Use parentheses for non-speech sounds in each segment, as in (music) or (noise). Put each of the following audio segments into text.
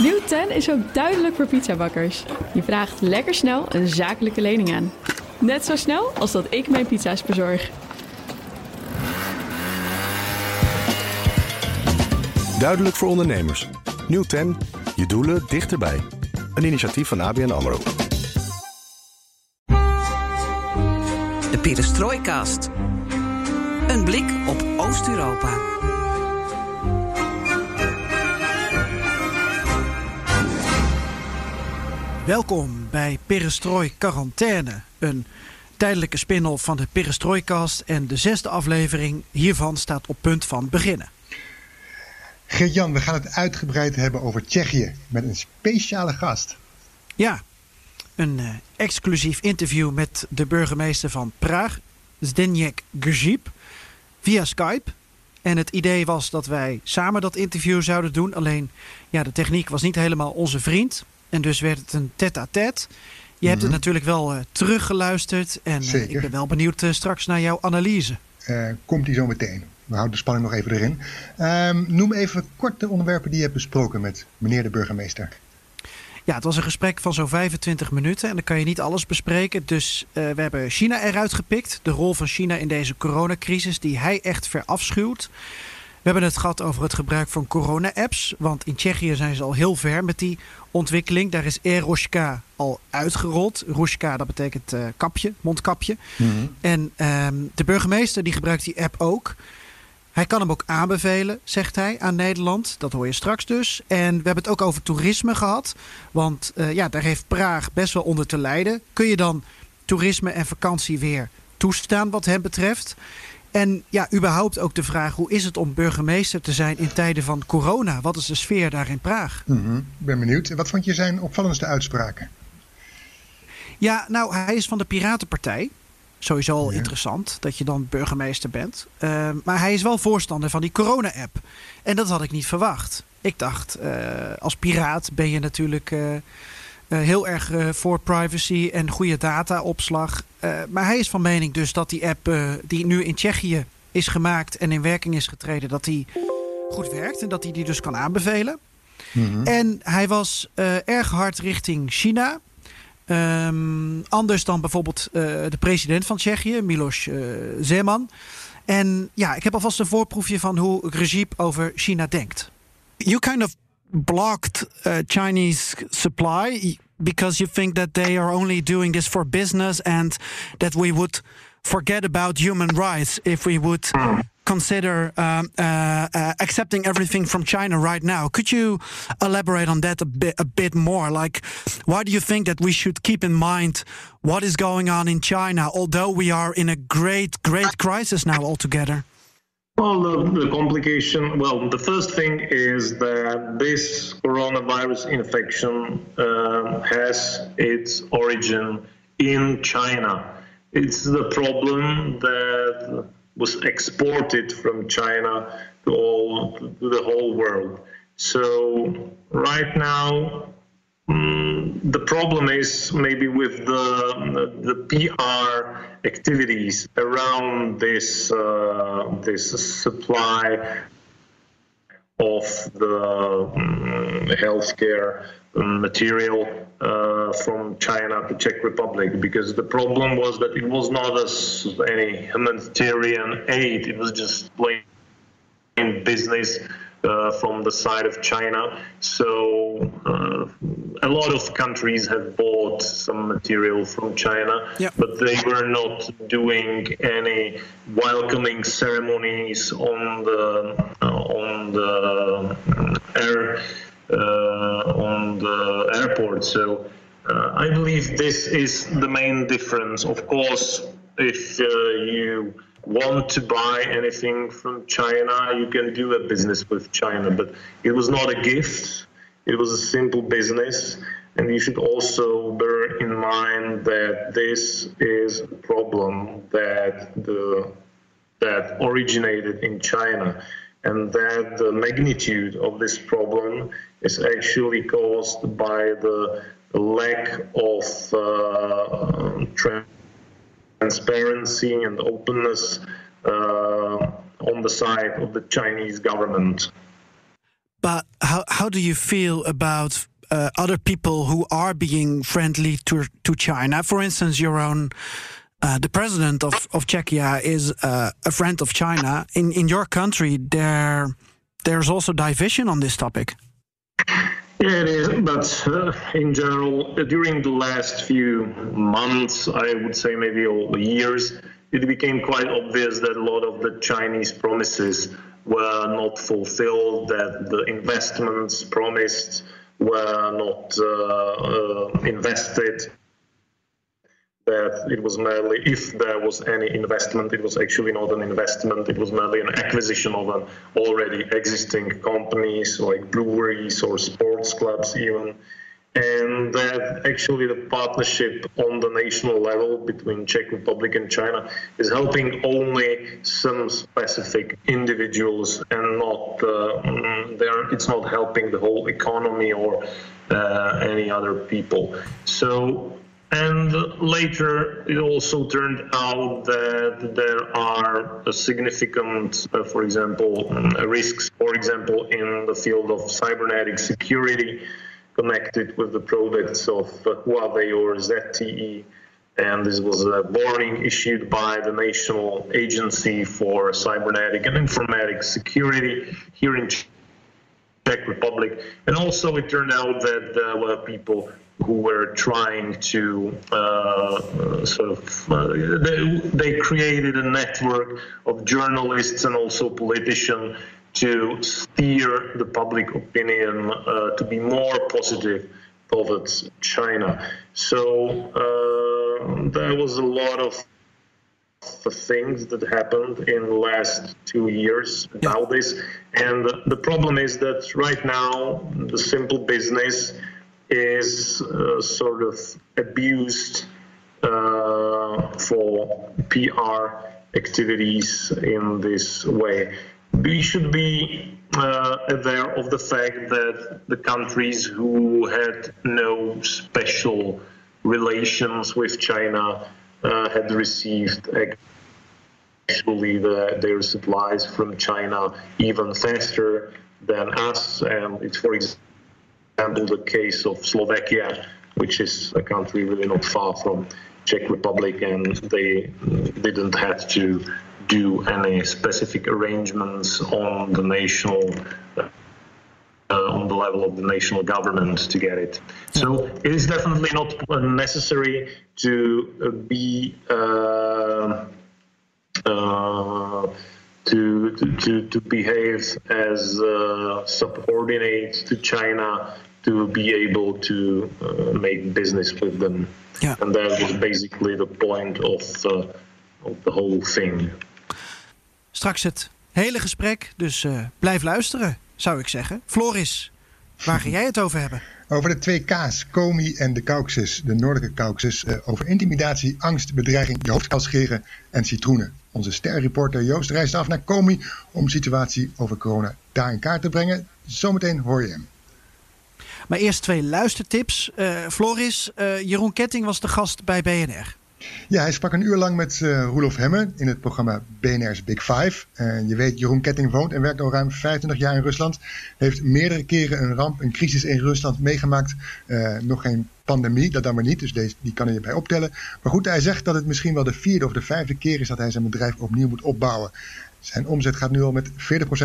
Nieuw 10 is ook duidelijk voor pizzabakkers. Je vraagt lekker snel een zakelijke lening aan. Net zo snel als dat ik mijn pizza's bezorg. Duidelijk voor ondernemers. Nieuw 10. Je doelen dichterbij. Een initiatief van ABN AMRO. De Perestrooikast. Een blik op Oost-Europa. Welkom bij Perestrooi Quarantaine, een tijdelijke spin-off van de Perestrooikast en de zesde aflevering hiervan staat op punt van beginnen. Geert-Jan, we gaan het uitgebreid hebben over Tsjechië met een speciale gast. Ja, een uh, exclusief interview met de burgemeester van Praag, Zdeněk Grzyb, via Skype. En het idee was dat wij samen dat interview zouden doen. Alleen, ja, de techniek was niet helemaal onze vriend. En dus werd het een tête-à-tête. Je hebt het Mhm. natuurlijk wel uh, teruggeluisterd. En uh, Zeker. ik ben wel benieuwd uh, straks naar jouw analyse. Eh, komt die zo meteen. We houden de spanning nog even erin. Ehm, noem even kort de onderwerpen die je hebt besproken met meneer de burgemeester. Ja, het was een gesprek van zo'n 25 minuten en dan kan je niet alles bespreken. Dus uh, we hebben China eruit gepikt. De rol van China in deze coronacrisis die hij echt verafschuwt. We hebben het gehad over het gebruik van corona-apps. Want in Tsjechië zijn ze al heel ver met die ontwikkeling. Daar is Eroshka al uitgerold. Roshka, dat betekent uh, kapje, mondkapje. Mm-hmm. En um, de burgemeester die gebruikt die app ook. Hij kan hem ook aanbevelen, zegt hij, aan Nederland. Dat hoor je straks dus. En we hebben het ook over toerisme gehad. Want uh, ja, daar heeft Praag best wel onder te lijden. Kun je dan toerisme en vakantie weer toestaan wat hem betreft? En ja, überhaupt ook de vraag: hoe is het om burgemeester te zijn in tijden van corona? Wat is de sfeer daar in Praag? Ik ben benieuwd. Wat vond je zijn opvallendste uitspraken? Ja, nou, hij is van de Piratenpartij. Sowieso al ja. interessant dat je dan burgemeester bent. Uh, maar hij is wel voorstander van die corona-app. En dat had ik niet verwacht. Ik dacht, uh, als piraat ben je natuurlijk uh, heel erg eh, voor privacy en goede dataopslag. Eh, maar hij is van mening dus dat die app die nu in Tsjechië is gemaakt en in werking is getreden, dat die goed werkt en dat hij die dus kan aanbevelen. Mm-hmm. En hij was erg hard richting China. Um, anders dan bijvoorbeeld de president van Tsjechië, Milos Zeman. En ja, ik heb alvast een voorproefje van hoe Grzyb over China denkt. You kind of blocked uh, Chinese supply because you think that they are only doing this for business and that we would forget about human rights if we would consider um, uh, uh, accepting everything from China right now. Could you elaborate on that a bit, a bit more? Like, why do you think that we should keep in mind what is going on in China, although we are in a great, great crisis now altogether? Well, the, the, complication, well, the first thing is that this coronavirus infection uh, has its origin in China. It's the problem that was exported from China to all to the whole world. So right now, um, the problem is maybe with the the PR activities around this uh, this supply of the um, healthcare material uh, from China to Czech Republic because the problem was that it was not as any humanitarian aid; it was just plain business uh, from the side of China. So uh, a lot of countries have bought some material from China, Yep. but they were not doing any welcoming ceremonies on the uh, on the air uh, on the airport. So uh, I believe this is the main difference. Of course, if uh, you want to buy anything from China, you can do a business with China, but it was not a gift. It was a simple business. And you should also bear in mind that this is a problem that the that originated in China, and that the magnitude of this problem is actually caused by the lack of uh, transparency and openness uh, on the side of the Chinese government. But how how do you feel about uh, other people who are being friendly to to China? For instance, your own. Uh, the president of, of Czechia is uh, a friend of China. In in your country, there there's also division on this topic. Yeah, it is. But uh, in general, during the last few months, I would say maybe all years, it became quite obvious that a lot of the Chinese promises were not fulfilled, that the investments promised were not uh, uh, invested that it was merely, if there was any investment, it was actually not an investment, it was merely an acquisition of an already existing companies like breweries or sports clubs even. And that actually the partnership on the national level between Czech Republic and China is helping only some specific individuals and not uh, mm, there. It's not helping the whole economy or uh, any other people. So and later, it also turned out that there are significant, uh, for example, uh, risks, for example, in the field of cybernetic security connected with the products of uh, Huawei or ZTE. And this was a warning issued by the National Agency for Cybernetic and Informatic Security here in Czech Republic. And also, it turned out that there were people who were trying to uh, sort of uh, they, they, created a network of journalists and also politicians to steer the public opinion uh, to be more positive towards China. So uh, there was a lot of the things that happened in the last two years about this. And the problem is that right now, the simple business is uh, sort of abused uh, for PR activities in this way. We should be uh, aware of the fact that the countries who had no special relations with China uh, had received actually the, their supplies from China even faster than us. And it's, for example, example, the case of Slovakia, which is a country really not far from Czech Republic, and they didn't have to do any specific arrangements on the national uh, on the level of the national government to get it. So it is definitely not necessary to uh, be uh, uh, to, to, to behave as uh, subordinate to China to be able to uh, make business with them. Yeah. And that was basically the point of, uh, of the whole thing. Straks het hele gesprek, dus uh, blijf luisteren, zou ik zeggen. Floris, waar ga jij het over hebben? Over de twee K's, Komi en de Caucasus, de noordelijke Caucasus. Uh, over intimidatie, angst, bedreiging, de hoofdkalscheren en citroenen. Onze sterreporter Joost reist af naar Komi om de situatie over corona daar in kaart te brengen. Zometeen hoor je hem. Maar eerst twee luistertips. Uh, Floris, uh, Jeroen Ketting was de gast bij BNR. Ja, hij sprak een uur lang met uh, Roelof Hemme in het programma BNR's Big Five. Uh, je weet, Jeroen Ketting woont en werkt al ruim 25 jaar in Rusland. Heeft meerdere keren een ramp, een crisis in Rusland meegemaakt. Uh, nog geen pandemie, dat dan maar niet, dus deze, die kan hij erbij optellen. Maar goed, hij zegt dat het misschien wel de vierde of de vijfde keer is dat hij zijn bedrijf opnieuw moet opbouwen. Zijn omzet gaat nu al met 40%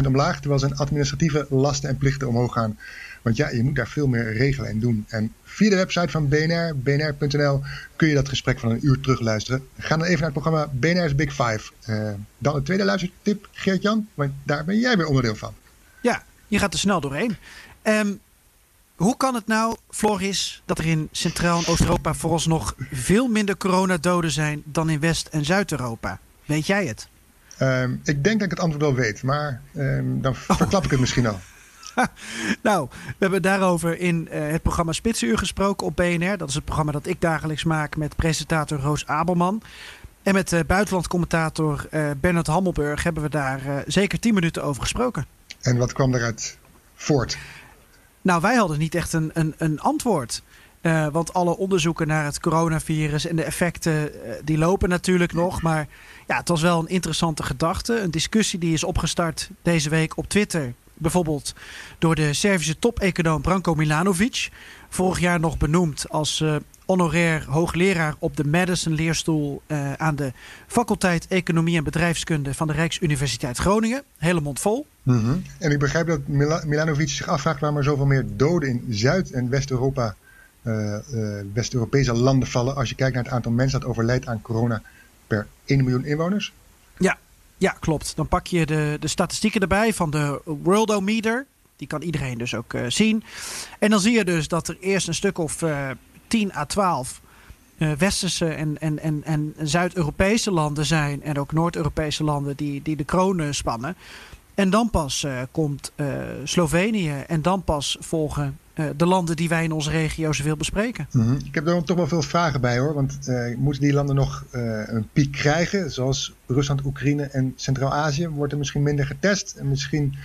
omlaag, terwijl zijn administratieve lasten en plichten omhoog gaan. Want ja, je moet daar veel meer regelen en doen. En via de website van BNR, bnr.nl, kun je dat gesprek van een uur terugluisteren. Ga dan even naar het programma BNR's Big Five. Uh, dan een tweede luistertip, Geert-Jan, want daar ben jij weer onderdeel van. Ja, je gaat er snel doorheen. Um, hoe kan het nou, Floris, dat er in Centraal- en Oost-Europa vooralsnog veel minder coronadoden zijn dan in West- en Zuid-Europa? Weet jij het? Um, ik denk dat ik het antwoord wel weet, maar um, dan oh. verklap ik het misschien al. (laughs) (laughs) nou, we hebben daarover in uh, het programma Spitsuur gesproken op BNR. Dat is het programma dat ik dagelijks maak met presentator Roos Abelman. En met uh, buitenlandcommentator uh, Bernard Hammelburg hebben we daar zeker 10 minuten over gesproken. En wat kwam eruit voort? Nou, wij hadden niet echt een, een, een antwoord. Want alle onderzoeken naar het coronavirus en de effecten, die lopen natuurlijk nog. Maar ja, het was wel een interessante gedachte. Een discussie die is opgestart deze week op Twitter Bijvoorbeeld door de Servische top-econoom Branko Milanovic. Vorig jaar nog benoemd als uh, honorair hoogleraar op de Madison-leerstoel uh, aan de faculteit Economie en Bedrijfskunde van de Rijksuniversiteit Groningen. Hele mond vol. Mm -hmm. En ik begrijp dat Mil Milanovic zich afvraagt waarom er zoveel meer doden in Zuid- en West-Europa, uh, West-Europese landen vallen. Als je kijkt naar het aantal mensen dat overlijdt aan corona per 1 miljoen inwoners. Ja, ja, klopt. Dan pak je de, de statistieken erbij van de Worldometer. Die kan iedereen dus ook uh, zien. En dan zie je dus dat er eerst een stuk of uh, 10 à 12 uh, westerse en, en, en, en Zuid-Europese landen zijn. En ook Noord-Europese landen die, die de kroon spannen. En dan pas komt Slovenië. En dan pas volgen de landen die wij in onze regio zoveel bespreken. Mm -hmm. Ik heb er toch wel veel vragen bij hoor. Want moeten die landen nog een piek krijgen? Zoals Rusland, Oekraïne en Centraal-Azië. Wordt er misschien minder getest? En misschien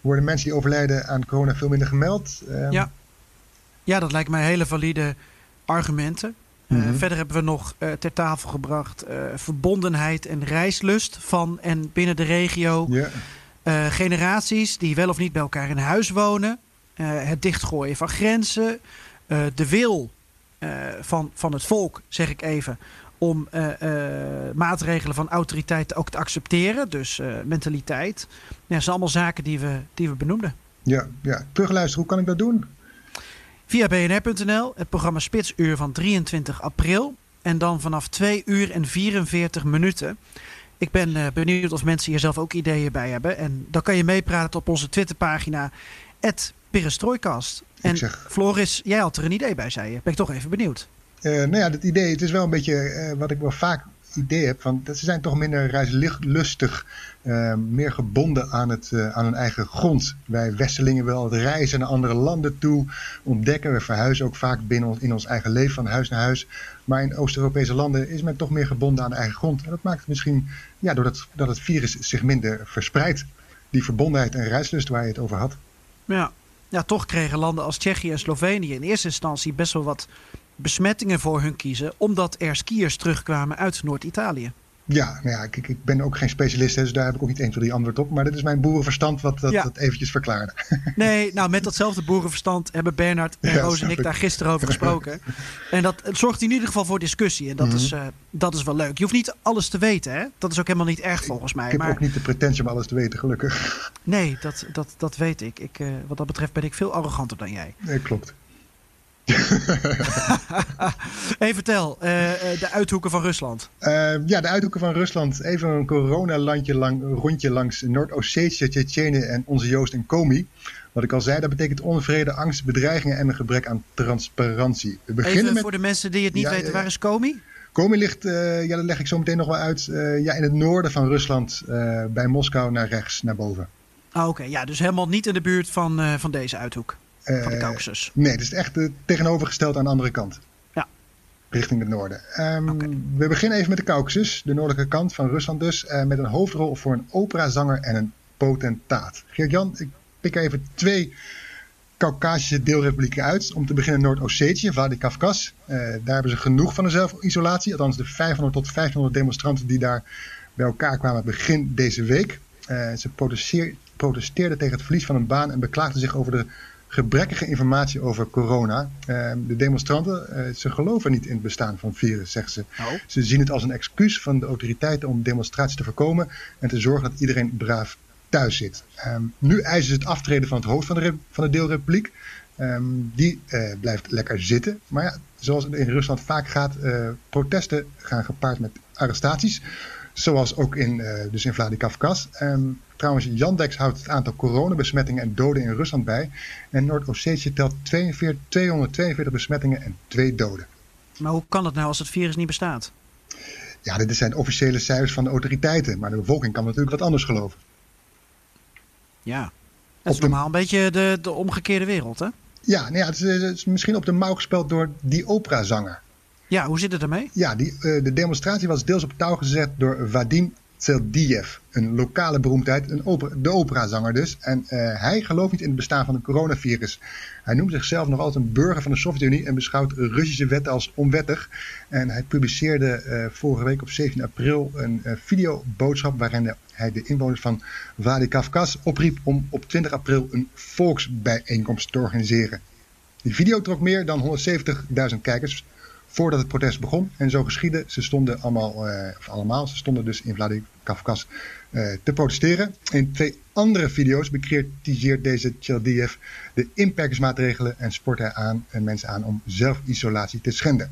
worden mensen die overlijden aan corona veel minder gemeld? Ja. ja, dat lijkt mij hele valide argumenten. Mm -hmm. uh, verder hebben we nog ter tafel gebracht verbondenheid en reislust van en binnen de regio. Yeah. generaties die wel of niet bij elkaar in huis wonen. Het dichtgooien van grenzen. de wil van, van het volk, zeg ik even, om maatregelen van autoriteiten ook te accepteren. Dus mentaliteit. Ja, dat zijn allemaal zaken die we, die we benoemden. Ja, ja, terugluisteren, hoe kan ik dat doen? Via bnr.nl, het programma Spitsuur van 23 april. En dan vanaf 2 uur en 44 minuten. Ik ben benieuwd of mensen hier zelf ook ideeën bij hebben. En dan kan je meepraten op onze Twitterpagina, Perestrooikast. En zeg... Floris, jij had er een idee bij, zei je. Ben ik toch even benieuwd. Uh, nou ja, dat idee, het is wel een beetje uh, wat ik wel vaak idee heb. Van, dat ze zijn toch minder reislustig, uh, meer gebonden aan, het, aan hun eigen grond. Wij Westerlingen willen altijd reizen naar andere landen toe, ontdekken. We verhuizen ook vaak binnen ons, in ons eigen leven van huis naar huis. Maar in Oost-Europese landen is men toch meer gebonden aan de eigen grond. En dat maakt het misschien, ja, doordat dat het virus zich minder verspreidt. Die verbondenheid en reislust waar je het over had. Ja. Ja, toch kregen landen als Tsjechië en Slovenië in eerste instantie best wel wat besmettingen voor hun kiezen, omdat er skiers terugkwamen uit Noord-Italië. Ja, nou ja ik, ik, ben ook geen specialist, dus daar heb ik ook niet 1, 2, 3 antwoord op. Maar dit is mijn boerenverstand wat dat, ja. dat eventjes verklaarde. (laughs) Nee, nou met datzelfde boerenverstand hebben Bernard en ja, Roos en ik daar gisteren over (laughs) gesproken. en dat zorgt in ieder geval voor discussie. En dat, mm -hmm. is, uh, dat is wel leuk. Je hoeft niet alles te weten, hè? Dat is ook helemaal niet erg volgens mij. Ik heb maar... ook niet de pretentie om alles te weten, gelukkig. Nee, dat, dat, dat weet ik. ik uh, wat dat betreft ben ik veel arroganter dan jij. Nee, klopt. (laughs) hey, vertel, uh, de uithoeken van Rusland. Uh, ja, de uithoeken van Rusland. Even een coronalandje lang, rondje langs Noord-Ossetië, Tsjetsjenië en onze Joost en Komi. Wat ik al zei, dat betekent onvrede, angst, bedreigingen en een gebrek aan transparantie. We beginnen Even met... voor de mensen die het niet ja, weten, waar is Komi? Komi ligt, uh, ja, dat leg ik zo meteen nog wel uit, ja, in het noorden van Rusland, bij Moskou naar rechts, naar boven. Ah, Oké, okay. ja, dus helemaal niet in de buurt van, van deze uithoek. Van de Caucasus. nee, het is echt tegenovergesteld aan de andere kant. Ja. Richting het noorden. Um, okay. We beginnen even met de Caucasus, de noordelijke kant van Rusland dus. met een hoofdrol voor een operazanger en een potentaat. Geert-Jan, ik pik even twee Caucasische deelrepublieken uit. Om te beginnen Noord-Ossetië, Vladikavkaz. Uh, daar hebben ze genoeg van de zelfisolatie. Althans de 500 tot 1500 demonstranten die daar bij elkaar kwamen begin deze week. Uh, ze protesteerden tegen het verlies van een baan en beklaagden zich over de gebrekkige informatie over corona. Uh, de demonstranten, ze geloven niet in het bestaan van virus, zeggen ze. Oh. Ze zien het als een excuus van de autoriteiten om demonstraties te voorkomen en te zorgen dat iedereen braaf thuis zit. Um, nu eisen ze het aftreden van het hoofd van de, van de deelrepubliek. Um, die uh, blijft lekker zitten. Maar ja, zoals het in Rusland vaak gaat, uh, protesten gaan gepaard met arrestaties. Zoals ook in, dus in Vladikavkaz. Um, trouwens, Yandex houdt het aantal coronabesmettingen en doden in Rusland bij. En Noord-Ossetië telt 42, 242 besmettingen en 2 doden. Maar hoe kan dat nou als het virus niet bestaat? Ja, dit zijn officiële cijfers van de autoriteiten. Maar de bevolking kan natuurlijk wat anders geloven. Ja, dat is de... normaal een beetje de, de omgekeerde wereld, hè? Ja, nou ja het, is, het is misschien op de mouw gespeeld door die operazanger. Ja, hoe zit het ermee? Ja, die, uh, de demonstratie was deels op touw gezet door Vadim Tseldiev, een lokale beroemdheid, een opera, de operazanger dus. En uh, hij gelooft niet in het bestaan van een coronavirus. Hij noemt zichzelf nog altijd een burger van de Sovjet-Unie en beschouwt Russische wetten als onwettig. En hij publiceerde uh, vorige week op 17 april een uh, videoboodschap waarin hij de inwoners van Vladikavkaz opriep om op 20 april een volksbijeenkomst te organiseren. Die video trok meer dan 170.000 kijkers voordat het protest begon. En zo geschiedde. Ze stonden allemaal, uh, of allemaal, ze stonden dus in Vladikavkaz uh, te protesteren. In twee andere video's bekritiseert deze Tjeldiev de inperkingsmaatregelen en sport hij aan, en mensen aan om zelfisolatie te schenden.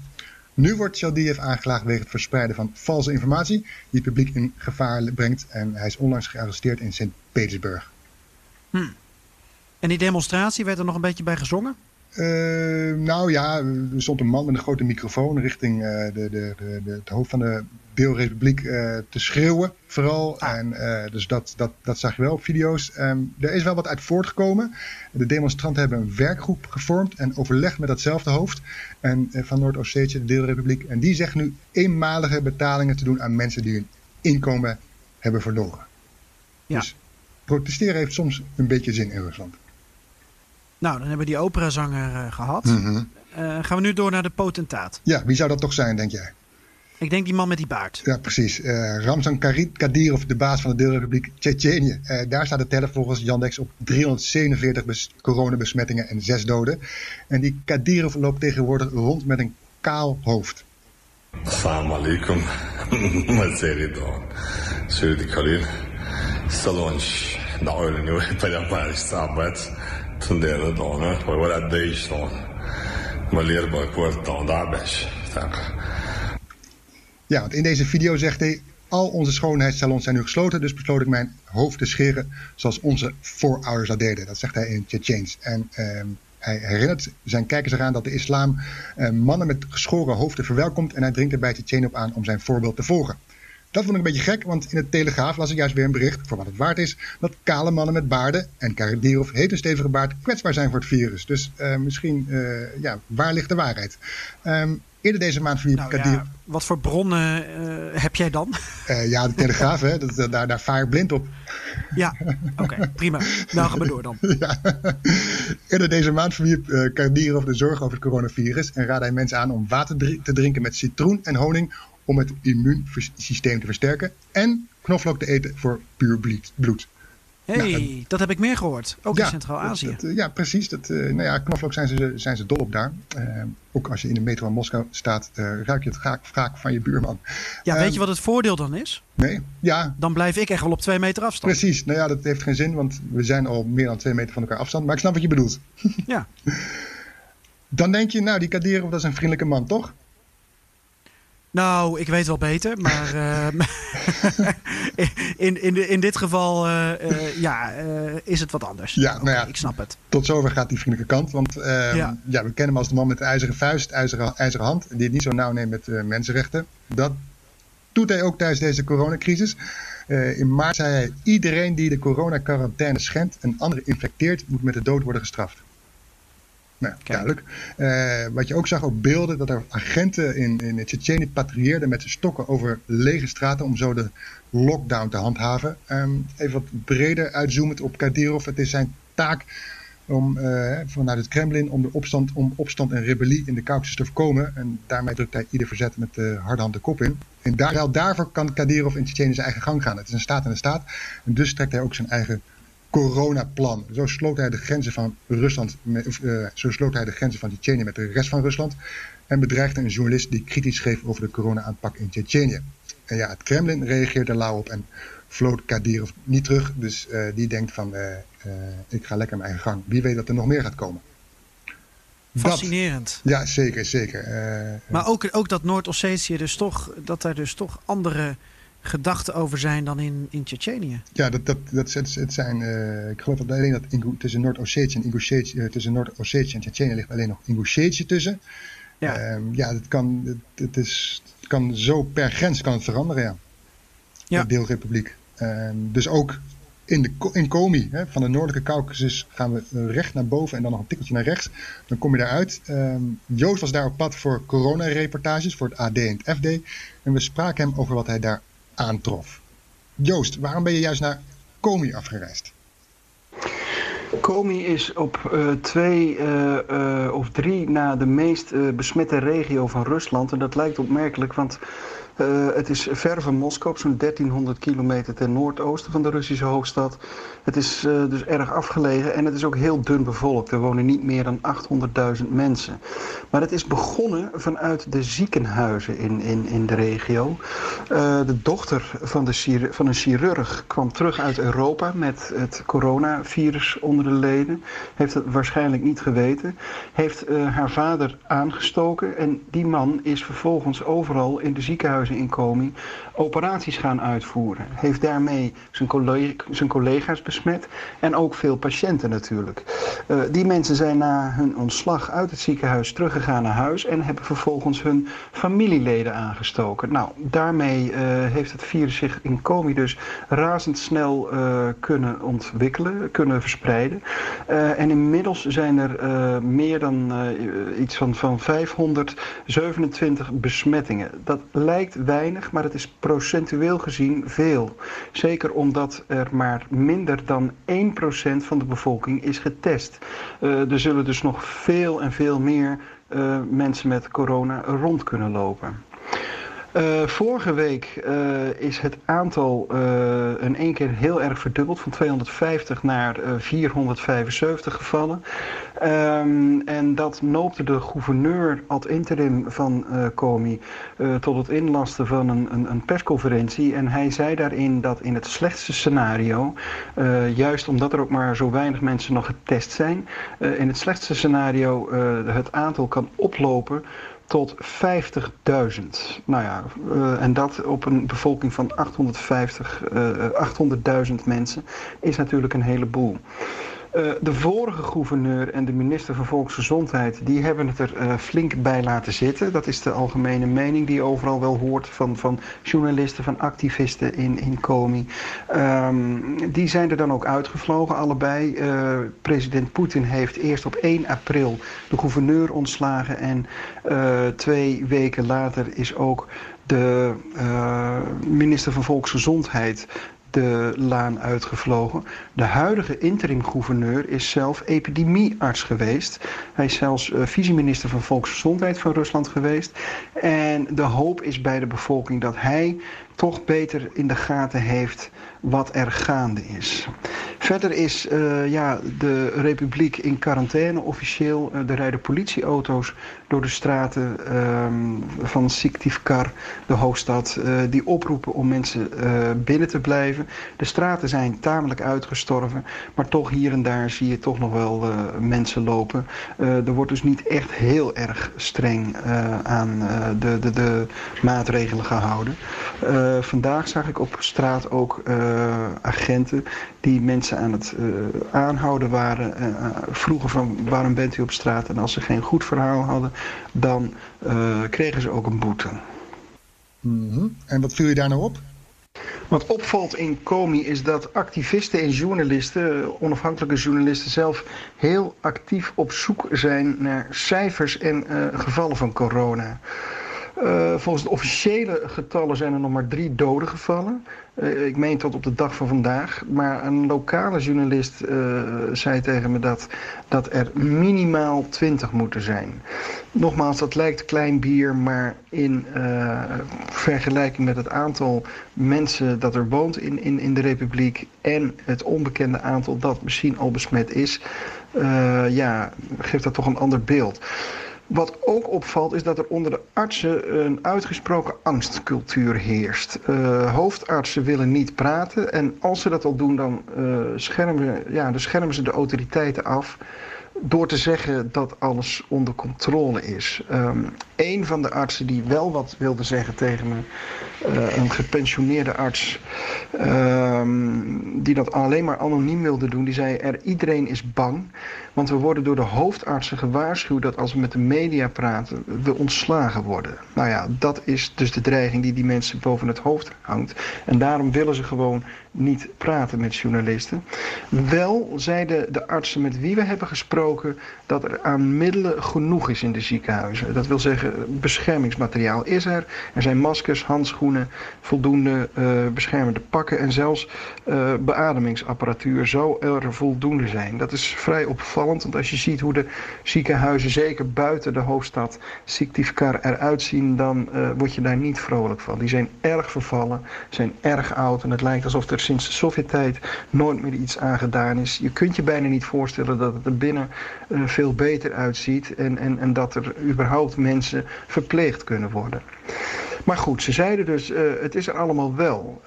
Nu wordt Tjeldiev aangeklaagd wegens het verspreiden van valse informatie die het publiek in gevaar brengt. En hij is onlangs gearresteerd in Sint-Petersburg. Hm. En die demonstratie werd er nog een beetje bij gezongen? Uh, nou ja, er stond een man met een grote microfoon richting uh, de, de, de, het hoofd van de deelrepubliek uh, te schreeuwen, vooral. Ah. En, dus dat, dat, dat zag je wel op video's. Um, er is wel wat uit voortgekomen. De demonstranten hebben een werkgroep gevormd en overlegd met datzelfde hoofd en, van Noord-Ossetië, de deelrepubliek. En die zegt nu eenmalige betalingen te doen aan mensen die hun inkomen hebben verloren. Ja. Dus protesteren heeft soms een beetje zin in Rusland. Nou, dan hebben we die operazanger uh, gehad. Mm -hmm. uh, gaan we nu door naar de potentaat. Ja, wie zou dat toch zijn, denk jij? Ik denk die man met die baard. Ja, precies. Uh, Ramzan Kadyrov, de baas van de deelrepubliek Tsjetsjenië. daar staat de teller volgens Yandex op 347 coronabesmettingen en 6 doden. En die Kadyrov loopt tegenwoordig rond met een kaal hoofd. Assalamu alaikum. Mazeridon. Sudi Karin. Salonch. Nou, nu ben ik maar Tundera dagen och deze dan, maar leerbaar kort dan daarbij. Ja, in deze video zegt hij, al onze schoonheidssalons zijn nu gesloten, dus besloot ik mijn hoofd te scheren zoals onze voorouders dat deden. Dat zegt hij in Tsjetsjens. En ehm, hij herinnert zijn kijkers eraan dat de islam eh, mannen met geschoren hoofden verwelkomt en hij dringt er bij Tsjetsjen op aan om zijn voorbeeld te volgen. Dat vond ik een beetje gek, want in het Telegraaf las ik juist weer een bericht, voor wat het waard is, dat kale mannen met baarden, en Karadierov heeft een stevige baard, kwetsbaar zijn voor het virus. Dus uh, misschien, uh, ja, waar ligt de waarheid? Um, eerder deze maand verliep nou. Ja, wat voor bronnen uh, heb jij dan? ja, de Telegraaf, hè, dat, daar, daar vaar blind op. Ja, oké, okay, prima. Nou, ga maar door dan. (laughs) ja. Eerder deze maand verwierp uh, Kadirov de zorg over het coronavirus en raadde hij mensen aan om water te drinken met citroen en honing om het immuunsysteem te versterken en knoflook te eten voor puur bloed. Hé, hey, nou, dat heb ik meer gehoord. Ook ja, in Centraal-Azië. Ja, precies. Dat, uh, nou ja, knoflook zijn ze, zijn ze dol op daar. Uh, ook als je in de metro in Moskou staat, uh, ruik je het graag van je buurman. Ja, weet je wat het voordeel dan is? Nee, ja. Dan blijf ik echt wel op twee meter afstand. Precies. Nou ja, dat heeft geen zin, want we zijn al meer dan twee meter van elkaar afstand. Maar ik snap wat je bedoelt. Ja. (laughs) dan denk je, nou, die Kadirov, dat is een vriendelijke man, toch? Nou, ik weet wel beter, maar uh, (laughs) (laughs) in, in, in dit geval uh, uh, ja, is het wat anders. Ja, okay, nou ja, ik snap het. Tot zover gaat die vriendelijke kant. Want ehm, ja. ja. we kennen hem als de man met de ijzeren vuist, ijzeren, ijzeren hand, die het niet zo nauw neemt met mensenrechten. Dat doet hij ook tijdens deze coronacrisis. in maart zei hij: iedereen die de coronacarantaine schendt en anderen infecteert, moet met de dood worden gestraft. Nou, duidelijk. Uh, wat je ook zag op beelden, dat er agenten in, in Tsjetsjenië patrouilleerden met stokken over lege straten om zo de lockdown te handhaven. Um, even wat breder uitzoomend op Kadyrov. Het is zijn taak om, uh, vanuit het Kremlin om de opstand, om opstand en rebellie in de Caucasus te voorkomen. En daarmee drukt hij ieder verzet met de harde hand de kop in. En daar, daarvoor kan Kadyrov in Tsjetsjenië zijn eigen gang gaan. Het is een staat en een staat. En dus trekt hij ook zijn eigen coronaplan. Zo sloot hij de grenzen van Rusland, uh, zo sloot hij de grenzen van Tsjetsjenië met de rest van Rusland en bedreigde een journalist die kritisch schreef over de corona-aanpak in Tsjetsjenië. En ja, het Kremlin reageert er lauw op en floot Kadyrov niet terug. Dus uh, die denkt van, uh, ik ga lekker mijn eigen gang. Wie weet dat er nog meer gaat komen. Fascinerend. Dat, ja, zeker, zeker. maar ook, ook dat Noord-Ossetië dus toch, dat er dus toch andere gedachten over zijn dan in, in Tsjetsjenië. Ja, dat, dat, dat, het, zijn, uh, ik geloof dat alleen dat tussen Noord-Ossetië en uh, tussen Noord-Ossetië en Tsjetsjenië ligt alleen nog Ingushetie tussen. Ja, uh, ja het, kan, het, het, is, het kan zo per grens kan het veranderen, ja. ja. De deelrepubliek. Ehm, dus ook in, de, in Komi, hè, van de noordelijke Caucasus, gaan we recht naar boven en dan nog een tikkeltje naar rechts. Dan kom je daaruit. Um, Joost was daar op pad voor coronareportages voor het AD en het FD. En we spraken hem over wat hij daar aantrof. Joost, waarom ben je juist naar Komi afgereisd? Komi is op uh, twee uh, uh, of drie na de meest besmette regio van Rusland. En dat lijkt opmerkelijk, want uh, het is ver van Moskou, zo'n 1300 kilometer ten noordoosten van de Russische hoofdstad. Het is uh, dus erg afgelegen en het is ook heel dun bevolkt. Er wonen niet meer dan 800.000 mensen. Maar het is begonnen vanuit de ziekenhuizen in, in, in de regio. Uh, de dochter van, de, van een chirurg kwam terug uit Europa met het coronavirus onder de leden. Heeft het waarschijnlijk niet geweten. Heeft haar vader aangestoken en die man is vervolgens overal in de ziekenhuizen in Komi operaties gaan uitvoeren. Heeft daarmee zijn, zijn collega's besmet en ook veel patiënten natuurlijk. Uh, die mensen zijn na hun ontslag uit het ziekenhuis teruggegaan naar huis en hebben vervolgens hun familieleden aangestoken. Nou, daarmee uh, heeft het virus zich in Komi dus razendsnel uh, kunnen ontwikkelen, kunnen verspreiden. en inmiddels zijn er meer dan iets van, van 527 besmettingen. Dat lijkt weinig, maar het is procentueel gezien veel. Zeker omdat er maar minder dan 1% van de bevolking is getest. Uh, er zullen dus nog veel en veel meer uh, mensen met corona rond kunnen lopen. Uh, vorige week uh, is het aantal uh, in één keer heel erg verdubbeld. Van 250 naar 475 gevallen. Um, en dat noopte de gouverneur ad interim van Comi tot het inlasten van een, een, een, persconferentie. En hij zei daarin dat in het slechtste scenario, juist omdat er ook maar zo weinig mensen nog getest zijn, in het slechtste scenario het aantal kan oplopen tot 50.000. Nou ja, uh, en dat op een bevolking van 850, uh, 800.000 mensen is natuurlijk een heleboel. Uh, de vorige gouverneur en de minister van Volksgezondheid... die hebben het er uh, flink bij laten zitten. Dat is de algemene mening die je overal wel hoort... van, van journalisten, van activisten in, in Komi. Um, die zijn er dan ook uitgevlogen, allebei. Uh, president Poetin heeft eerst op 1 april de gouverneur ontslagen... en twee weken later is ook de minister van Volksgezondheid de laan uitgevlogen. De huidige interim-gouverneur is zelf epidemiearts geweest. Hij is zelfs uh, vice-minister van Volksgezondheid van Rusland geweest. En de hoop is bij de bevolking dat hij toch beter in de gaten heeft wat er gaande is. Verder is uh, ja, de republiek in quarantaine officieel. Uh, er rijden politieauto's door de straten um, van Syktyvkar, de hoofdstad, uh, die oproepen om mensen binnen te blijven. De straten zijn tamelijk uitgestorven, maar toch hier en daar zie je toch nog wel mensen lopen. er wordt dus niet echt heel erg streng aan de, de, de maatregelen gehouden. vandaag zag ik op straat ook agenten die mensen aan het uh, aanhouden waren. Uh, vroegen van waarom bent u op straat? En als ze geen goed verhaal hadden, dan kregen ze ook een boete. Mm -hmm. En wat viel je daar nou op? Wat opvalt in Comi is dat activisten en journalisten, onafhankelijke journalisten zelf, heel actief op zoek zijn naar cijfers en gevallen van corona. Uh, volgens de officiële getallen zijn er nog maar drie doden gevallen. Uh, ik meen tot op de dag van vandaag. Maar een lokale journalist uh, zei tegen me dat, dat er minimaal 20 moeten zijn. Nogmaals, dat lijkt klein bier, maar in vergelijking met het aantal mensen dat er woont in, in, in de Republiek en het onbekende aantal dat misschien al besmet is, ja, geeft dat toch een ander beeld. Wat ook opvalt is dat er onder de artsen een uitgesproken angstcultuur heerst. Uh, hoofdartsen willen niet praten en als ze dat al doen dan uh, schermen, ja, dan schermen ze de autoriteiten af door te zeggen dat alles onder controle is. Um, een van de artsen die wel wat wilde zeggen tegen me, uh, een gepensioneerde arts, um, die dat alleen maar anoniem wilde doen, die zei er iedereen is bang. Want we worden door de hoofdartsen gewaarschuwd dat als we met de media praten, we ontslagen worden. Nou ja, dat is dus de dreiging die die mensen boven het hoofd hangt. En daarom willen ze gewoon niet praten met journalisten. Wel zeiden de artsen met wie we hebben gesproken dat er aan middelen genoeg is in de ziekenhuizen. Dat wil zeggen, beschermingsmateriaal is er. Er zijn maskers, handschoenen, voldoende uh, beschermende pakken en zelfs uh, beademingsapparatuur zou er voldoende zijn. Dat is vrij opvallend, want als je ziet hoe de ziekenhuizen, zeker buiten de hoofdstad Siktivkar, eruit zien, dan uh, word je daar niet vrolijk van. Die zijn erg vervallen, zijn erg oud en het lijkt alsof er sinds de Sovjet-tijd nooit meer iets aan gedaan is. Je kunt je bijna niet voorstellen dat het er binnen uh, veel beter uitziet en, en, en dat er überhaupt mensen verpleegd kunnen worden. Maar goed, ze zeiden dus, uh, het is er allemaal wel.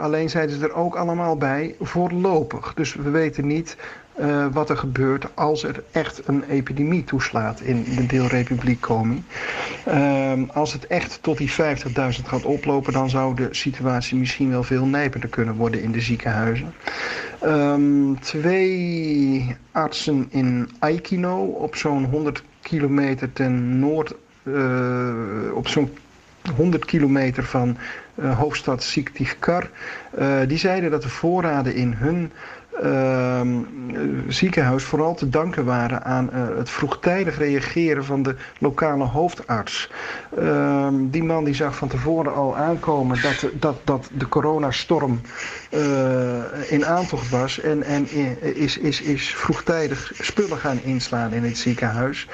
Alleen zeiden ze er ook allemaal bij, voorlopig. Dus we weten niet uh, wat er gebeurt als er echt een epidemie toeslaat in de deelrepubliek Komi. als het echt tot die 50.000 gaat oplopen, dan zou de situatie misschien wel veel nijpender kunnen worden in de ziekenhuizen. Um, twee artsen in Aikino op zo'n 100 kilometer ten noord, op zo'n 100 kilometer van uh, hoofdstad Siktivkar. Uh, die zeiden dat de voorraden in hun uh, ziekenhuis vooral te danken waren aan uh, het vroegtijdig reageren van de lokale hoofdarts. Ehm, die man die zag van tevoren al aankomen dat, dat, dat de coronastorm in aantocht was en, en is, is, is vroegtijdig spullen gaan inslaan in het ziekenhuis.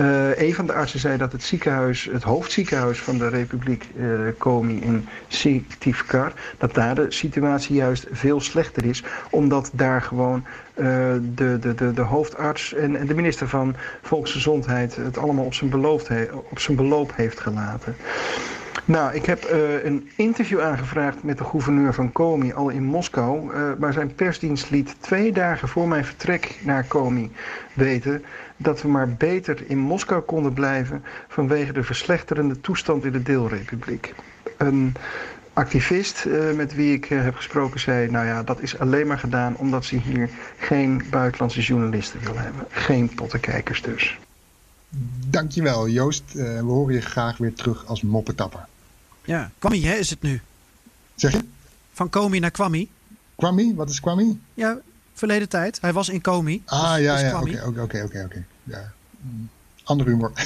Uh, een van de artsen zei dat het ziekenhuis, het hoofdziekenhuis van de Republiek Komi in Siktivkar, dat daar de situatie juist veel slechter is, omdat daar gewoon de, de, de, de hoofdarts en, de minister van Volksgezondheid het allemaal op zijn, beloofd op zijn beloop heeft gelaten. Nou, ik heb uh, een interview aangevraagd met de gouverneur van Komi al in Moskou. Maar zijn persdienst liet twee dagen voor mijn vertrek naar Komi weten dat we maar beter in Moskou konden blijven vanwege de verslechterende toestand in de deelrepubliek. Een activist uh, met wie ik heb gesproken zei, nou ja, dat is alleen maar gedaan omdat ze hier geen buitenlandse journalisten willen hebben. Geen pottenkijkers dus. Dankjewel Joost. We horen je graag weer terug als moppetapper. Ja, Kwami hè, is het nu. Zeg je? Van Komi naar Kwami. Kwami? Wat is Kwami? Ja, verleden tijd. Hij was in Komi. Ah, dus ja, ja. Oké, oké, oké, oké. Ja. Ander humor. (laughs)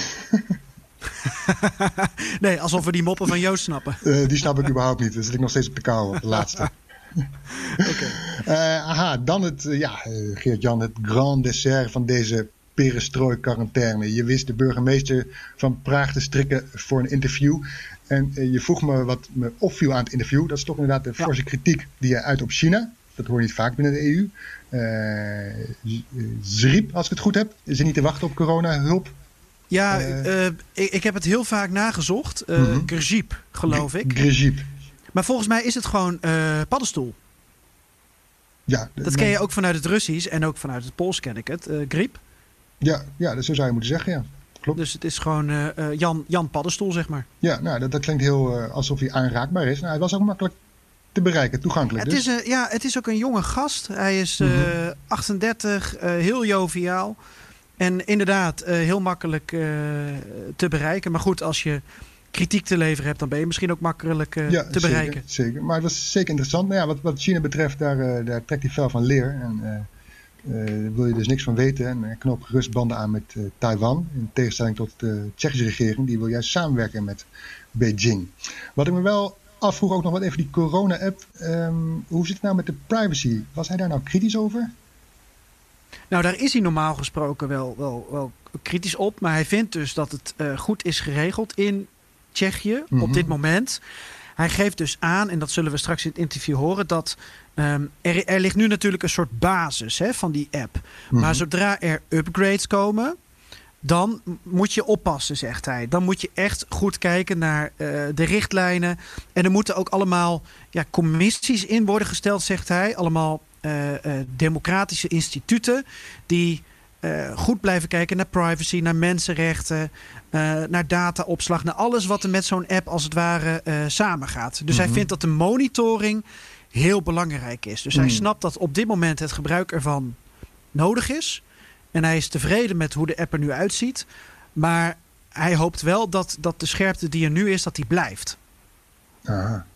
nee, alsof we die moppen van Joost snappen. Uh, die snap ik überhaupt niet. Dan zit ik nog steeds op de kou, de laatste. (laughs) Oké. Okay. Uh, aha, dan het, uh, ja, Geert-Jan, het grand dessert van deze perestrooi-quarantaine. Je wist de burgemeester van Praag te strikken voor een interview. En uh, je vroeg me wat me opviel aan het interview. Dat is toch inderdaad de forse ja. kritiek die je uit op China. Dat hoor je niet vaak binnen de EU. Uh, Zriep, als ik het goed heb, is er niet te wachten op corona-hulp. Ja, uh, ik, ik, heb het heel vaak nagezocht. Uh. Grzyb, geloof ik. Grzyb. Maar volgens mij is het gewoon paddenstoel. Ja, dat ken je ook vanuit het Russisch en ook vanuit het Pools ken ik het. griep. Ja, ja, dat zo zou je moeten zeggen, ja. Klopt. Dus het is gewoon uh, Jan, Jan Paddenstoel, zeg maar. Ja, nou, dat, dat klinkt heel uh, alsof hij aanraakbaar is. Nou, hij was ook makkelijk te bereiken, toegankelijk. Het, dus. is, uh, ja, het is ook een jonge gast. Hij is mm -hmm. 38, heel joviaal. En inderdaad, heel makkelijk te bereiken. Maar goed, als je kritiek te leveren hebt, dan ben je misschien ook makkelijk ja, te zeker, bereiken. Zeker, maar het was zeker interessant. Nou ja, wat, wat China betreft, daar, daar trekt hij fel van leer. En, uh, wil je dus niks van weten en knoop gerust banden aan met uh, Taiwan. In tegenstelling tot de Tsjechische regering, die wil juist samenwerken met Beijing. Wat ik me wel afvroeg, ook nog wat even die corona-app. Um, hoe zit het nou met de privacy? Was hij daar nou kritisch over? Nou, daar is hij normaal gesproken wel, wel, wel kritisch op. Maar hij vindt dus dat het uh, goed is geregeld in Tsjechië mm -hmm. op dit moment. Hij geeft dus aan, en dat zullen we straks in het interview horen, dat um, er, er, ligt nu natuurlijk een soort basis hè, van die app. Mm -hmm. Maar zodra er upgrades komen, dan moet je oppassen, zegt hij. Dan moet je echt goed kijken naar uh, de richtlijnen. En er moeten ook allemaal ja, commissies in worden gesteld, zegt hij. Allemaal uh, uh, democratische instituten die uh, goed blijven kijken naar privacy, naar mensenrechten, uh, naar dataopslag, naar alles wat er met zo'n app als het ware uh, samengaat. Dus mm -hmm. hij vindt dat de monitoring heel belangrijk is. Dus mm. hij snapt dat op dit moment het gebruik ervan nodig is. En hij is tevreden met hoe de app er nu uitziet. Maar hij hoopt wel dat, dat de scherpte die er nu is, dat die blijft. Aha,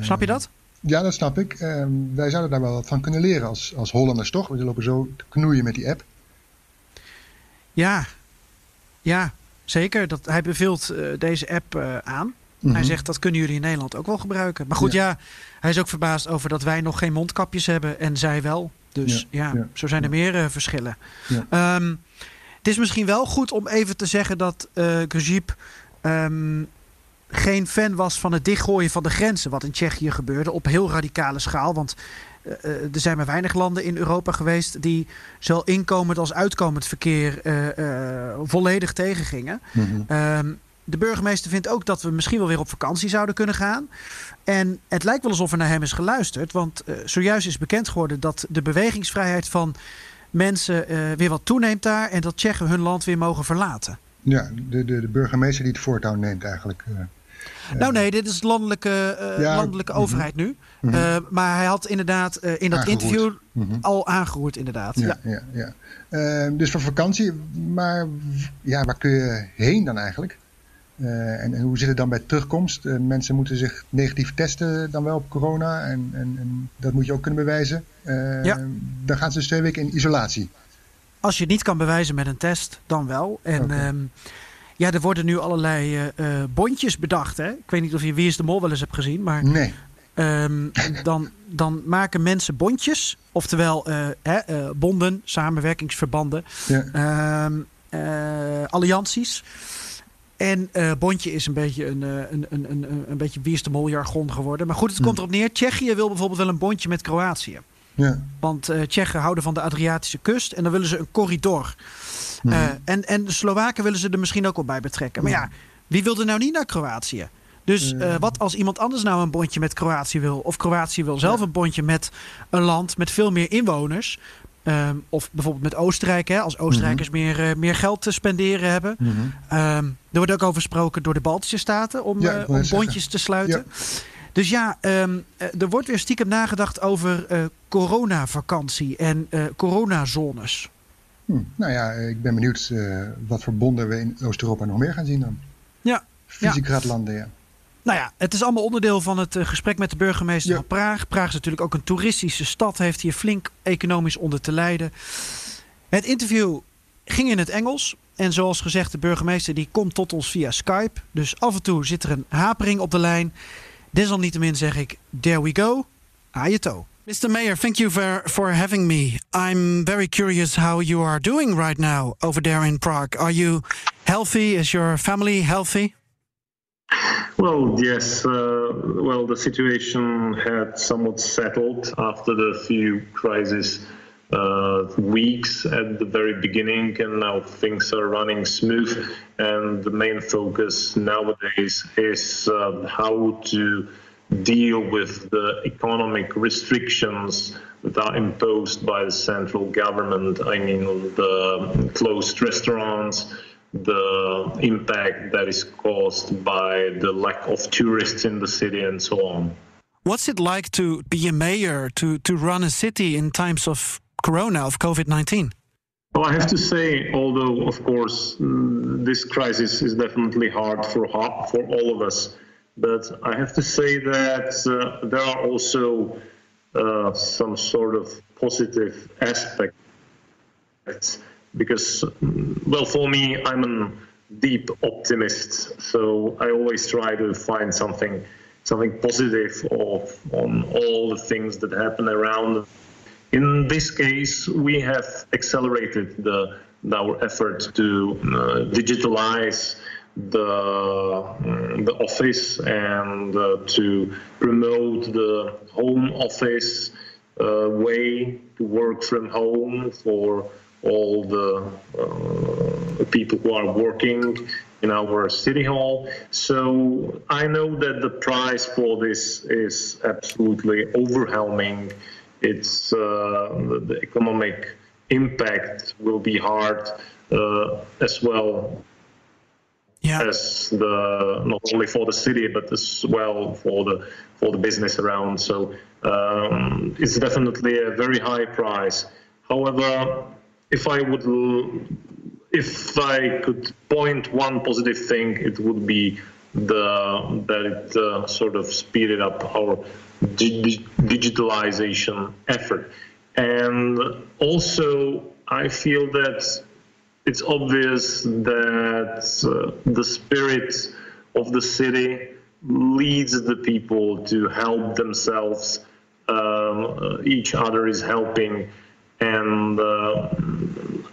snap je dat? Ja, dat snap ik. Uh, wij zouden daar wel wat van kunnen leren als, als Hollanders, toch? We lopen zo te knoeien met die app. Ja, ja zeker. Dat, hij beveelt uh, deze app uh, aan. Mhm. Hij zegt dat kunnen jullie in Nederland ook wel gebruiken. Maar goed, ja. hij is ook verbaasd over dat wij nog geen mondkapjes hebben en zij wel. Dus ja, ja. zo zijn er meer uh, verschillen. Ehm, het is misschien wel goed om even te zeggen dat uh, um, geen fan was van het dichtgooien van de grenzen. Wat in Tsjechië gebeurde op heel radicale schaal. Want er zijn maar weinig landen in Europa geweest die zowel inkomend als uitkomend verkeer uh, volledig tegengingen. Mm -hmm. um, de burgemeester vindt ook dat we misschien wel weer op vakantie zouden kunnen gaan. En het lijkt wel alsof er naar hem is geluisterd. Want uh, zojuist is bekend geworden dat de bewegingsvrijheid van mensen uh, weer wat toeneemt daar. En dat Tsjechen hun land weer mogen verlaten. Ja, de, de, de burgemeester die het voortouw neemt eigenlijk. Uh, nou nee, dit is landelijke, ja, landelijke overheid mm -hmm. nu. Mm -hmm. maar hij had inderdaad in dat aangeroerd. interview mm -hmm. al aangeroerd inderdaad. Ja, ja. ja, ja. dus voor vakantie. Maar ja, waar kun je heen dan eigenlijk? En, en, hoe zit het dan bij terugkomst? Mensen moeten zich negatief testen dan wel op corona. En, en, en dat moet je ook kunnen bewijzen. Ja. Dan gaan ze dus twee weken in isolatie. Als je het niet kan bewijzen met een test, dan wel. En. Ja, er worden nu allerlei bondjes bedacht. Hè? Ik weet niet of je Wie is de Mol wel eens hebt gezien. Maar Nee. um, dan, dan maken mensen bondjes. Oftewel hè, bonden, samenwerkingsverbanden. Ja. Um, allianties. En uh, Bondje is een beetje een, een, een, een, een beetje wie is de mol jargon geworden. Maar goed, het komt erop neer. Tsjechië wil bijvoorbeeld wel een bondje met Kroatië. Ja. Want uh, Tsjechen houden van de Adriatische kust en dan willen ze een corridor. Hmm. Uh, en, en de Slowaken willen ze er misschien ook wel bij betrekken. Maar ja, wie wil er nou niet naar Kroatië? Dus uh, wat als iemand anders nou een bondje met Kroatië wil? Of Kroatië wil zelf een bondje met een land met veel meer inwoners. Um, of bijvoorbeeld met Oostenrijk, hè, als Oostenrijkers Mhm. mm -hmm. meer, uh, meer geld te spenderen hebben. Mm -hmm. um, er wordt ook over gesproken door de Baltische Staten om, Ja, uh, bondjes te sluiten. Ja. Dus ja, um, er wordt weer stiekem nagedacht over uh, coronavakantie en coronazones. Hm. Nou ja, ik ben benieuwd uh, wat voor bonden we in Oost-Europa nog meer gaan zien dan. Ja. Visegradlanden, ja. Nou ja, het is allemaal onderdeel van het uh, gesprek met de burgemeester Ja. van Praag. Praag is natuurlijk ook een toeristische stad, heeft hier flink economisch onder te lijden. Het interview ging in het Engels. En zoals gezegd, de burgemeester die komt tot ons via Skype. Dus af en toe zit er een hapering op de lijn. Desalniettemin zeg ik, there we go, ajeto. Mr. Mayor, thank you for, for having me. I'm very curious how you are doing right now over there in Prague. Are you healthy? Is your family healthy? Well, yes. Uh, well, the situation had somewhat settled after the few crisis uh, weeks at the very beginning, and now things are running smooth. And the main focus nowadays is uh, how to deal with the economic restrictions that are imposed by the central government. I mean, the closed restaurants, the impact that is caused by the lack of tourists in the city, and so on. What's it like to be a mayor, to, to run a city in times of corona, of COVID 19? Well, I have to say, although of course mm, this crisis is definitely hard for for all of us, but I have to say that uh, there are also uh, some sort of positive aspects because, well, for me, I'm a deep optimist, so I always try to find something something positive of, on all the things that happen around. In this case, we have accelerated the, our effort to uh, digitalize the, um, the office and uh, to promote the home office uh, way to work from home for all the uh, people who are working in our city hall. So I know that the price for this is absolutely overwhelming it's uh, the, the, economic impact will be hard uh, as well yeah. as the not only for the city but as well for the for the business around. So um, it's definitely a very high price. However, if I would if I could point one positive thing, it would be the that it uh, sort of speeded up our dig- digitalization effort. And also, I feel that it's obvious that uh, the spirit of the city leads the people to help themselves. Um, each other is helping. And uh,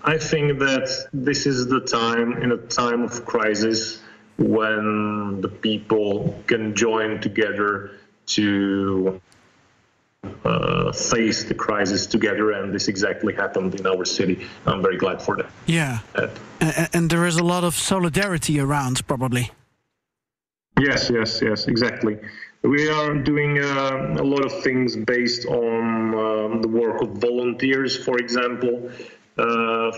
I think that this is the time, in a time of crisis, when the people can join together to uh, face the crisis together, and this exactly happened in our city. I'm very glad for that. Yeah, and, and there is a lot of solidarity around, probably. Yes, yes, yes, exactly. We are doing uh, a lot of things based on um, the work of volunteers, for example. Uh,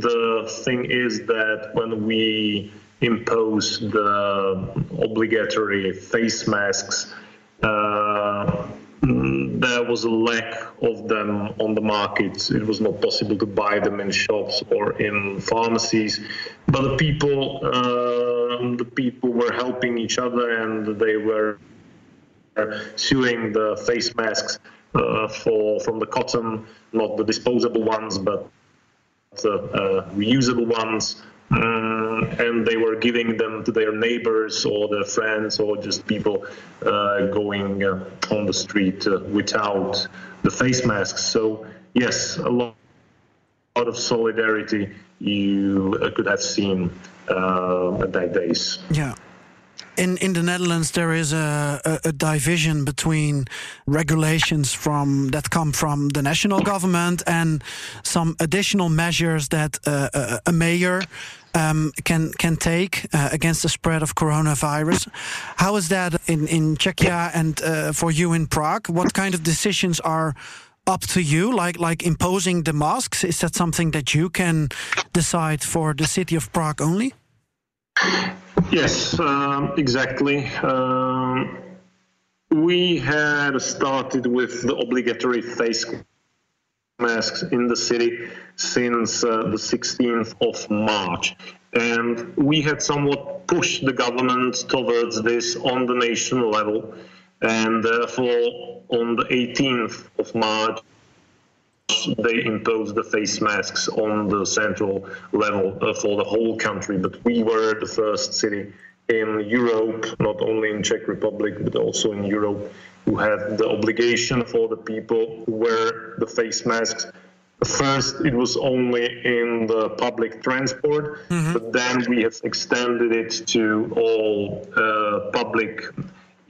the thing is that when we impose the obligatory face masks, uh, there was a lack of them on the market. It was not possible to buy them in shops or in pharmacies. But the people, uh, the people were helping each other, and they were sewing the face masks uh, for from the cotton, not the disposable ones, but the uh, reusable ones. Um, and they were giving them to their neighbors or their friends or just people uh, going uh, on the street uh, without the face masks. So yes, a lot, a lot of solidarity you uh, could have seen uh, at that days. Yeah in in the Netherlands there is a, a, a, division between regulations from that come from the national government and some additional measures that uh, a, a, mayor um, can can take uh, against the spread of coronavirus. How is that in in Czechia and uh, for you in Prague? What kind of decisions are up to you, like like imposing the masks? Is that something that you can decide for the city of Prague only? Yes, um, exactly. Um, we had started with the obligatory face masks in the city since uh, the 16th of March. And we had somewhat pushed the government towards this on the national level. And therefore, on the 18th of March, they imposed the face masks on the central level uh, for the whole country. But we were the first city in Europe, not only in Czech Republic, but also in Europe, who had the obligation for the people who wear the face masks. First, it was only in the public transport, mm-hmm. but then we have extended it to all uh, public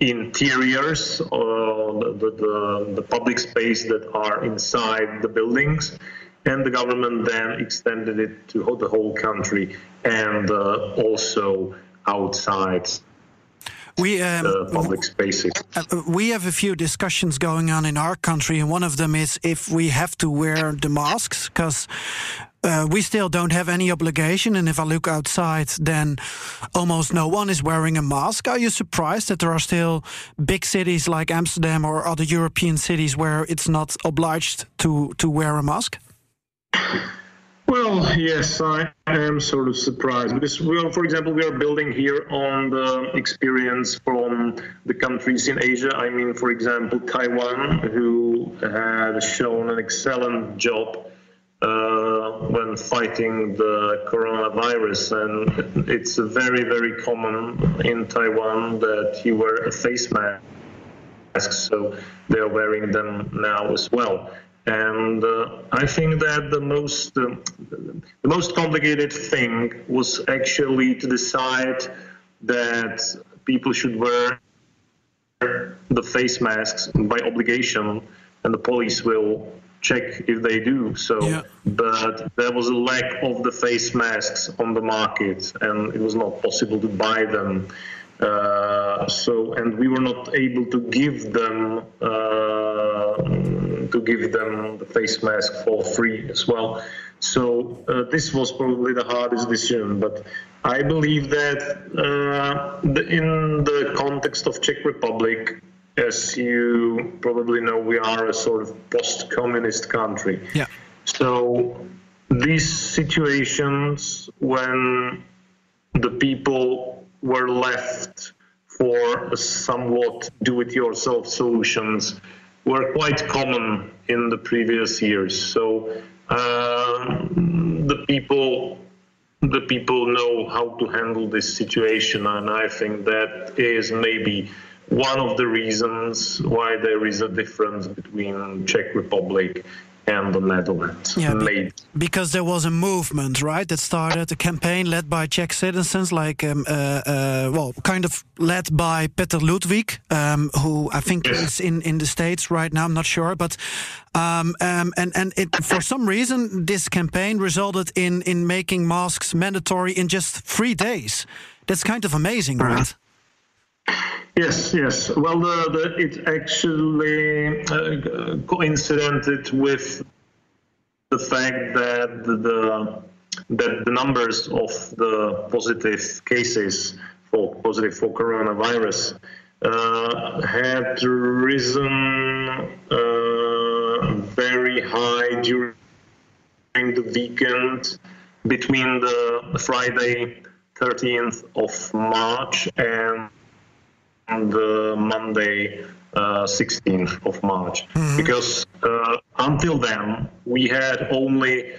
interiors, uh, the, the, the, public space that are inside the buildings. And the government then extended it to the whole country and uh, also outside we um, public spaces. Uh, we have a few discussions going on in our country, and one of them is if we have to wear the masks because uh, we still don't have any obligation. And if I look outside, then almost no one is wearing a mask. Are you surprised that there are still big cities like Amsterdam or other European cities where it's not obliged to, to wear a mask? Well, yes, I am sort of surprised because, for example, we are building here on the experience from the countries in Asia. I mean, for example, Taiwan, who had shown an excellent job uh, when fighting the coronavirus. And it's very, very common in Taiwan that you wear a face mask, so they're wearing them now as well. And uh, I think that the most uh, the most complicated thing was actually to decide that people should wear the face masks by obligation, and the police will check if they do so. Yeah. But there was a lack of the face masks on the market, and it was not possible to buy them. Uh, so, and we were not able to give them uh, to give them the face mask for free as well. So uh, this was probably the hardest decision, but I believe that uh, the, in the context of Czech Republic, as you probably know, we are a sort of post-communist country. Yeah. So these situations when the people were left for somewhat do-it-yourself solutions were quite common in the previous years. So uh, the people the people know how to handle this situation, and I think that is maybe one of the reasons why there is a difference between Czech Republic and the Netherlands. Yeah, be- because there was a movement, right, that started a campaign led by Czech citizens, like, um, uh, uh, well, kind of led by Peter Ludwig, um, who I think is in, in the States right now, I'm not sure. But, um, um, and, and it, for some reason, this campaign resulted in, in making masks mandatory in just three days. That's kind of amazing, right? Yes, yes. Well, the, the, it actually uh, coincided with the fact that the that the numbers of the positive cases for positive for coronavirus uh, had risen uh, very high during the weekend between the Friday 13th of March and on the Monday, uh, 16th of March, because uh, until then we had only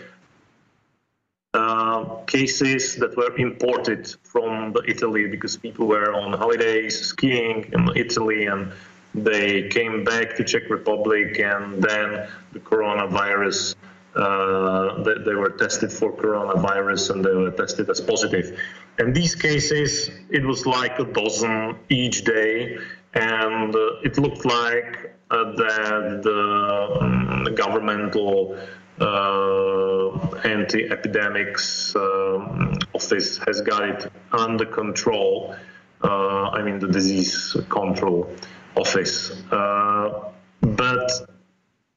uh, cases that were imported from the Italy because people were on holidays skiing in Italy and they came back to Czech Republic and then the coronavirus uh, they, they were tested for coronavirus and they were tested as positive. And these cases, it was like a dozen each day, and uh, it looked like uh, that the, um, the governmental uh, anti-epidemics um, office has got it under control. Uh, I mean, the disease control office. Uh, but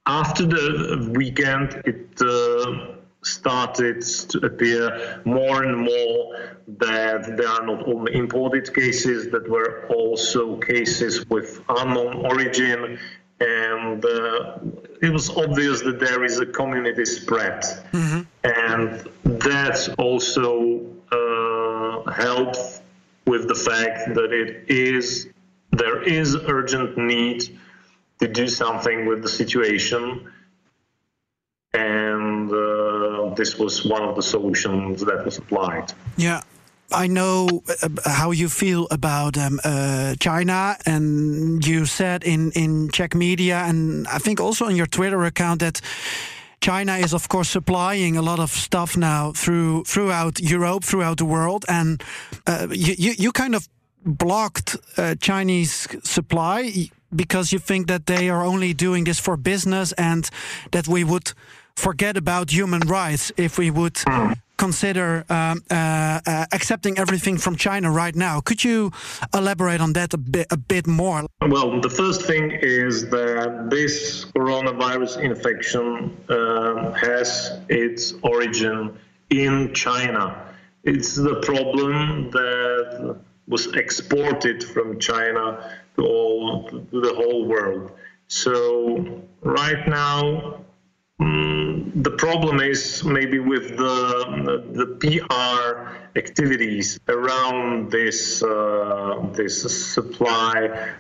after the weekend, it uh, started to appear more and more that there are not only imported cases, that were also cases with unknown origin, and uh, it was obvious that there is a community spread, and that also uh, helped with the fact that it is there is urgent need to do something with the situation. And this was one of the solutions that was applied Yeah. I know uh, how you feel about um, uh, China, and you said in, in Czech media, and I think also on your Twitter account that China is, of course, supplying a lot of stuff now through throughout Europe, throughout the world, and uh, you, you you kind of blocked uh, Chinese supply because you think that they are only doing this for business, and that we would forget about human rights if we would consider um, uh, uh, accepting everything from China right now. Could you elaborate on that a bit, a bit more? Well, the first thing is that this coronavirus infection uh, has its origin in China. It's the problem that was exported from China to all to the whole world. So right now, mm, the problem is maybe with the the PR activities around this uh, this supply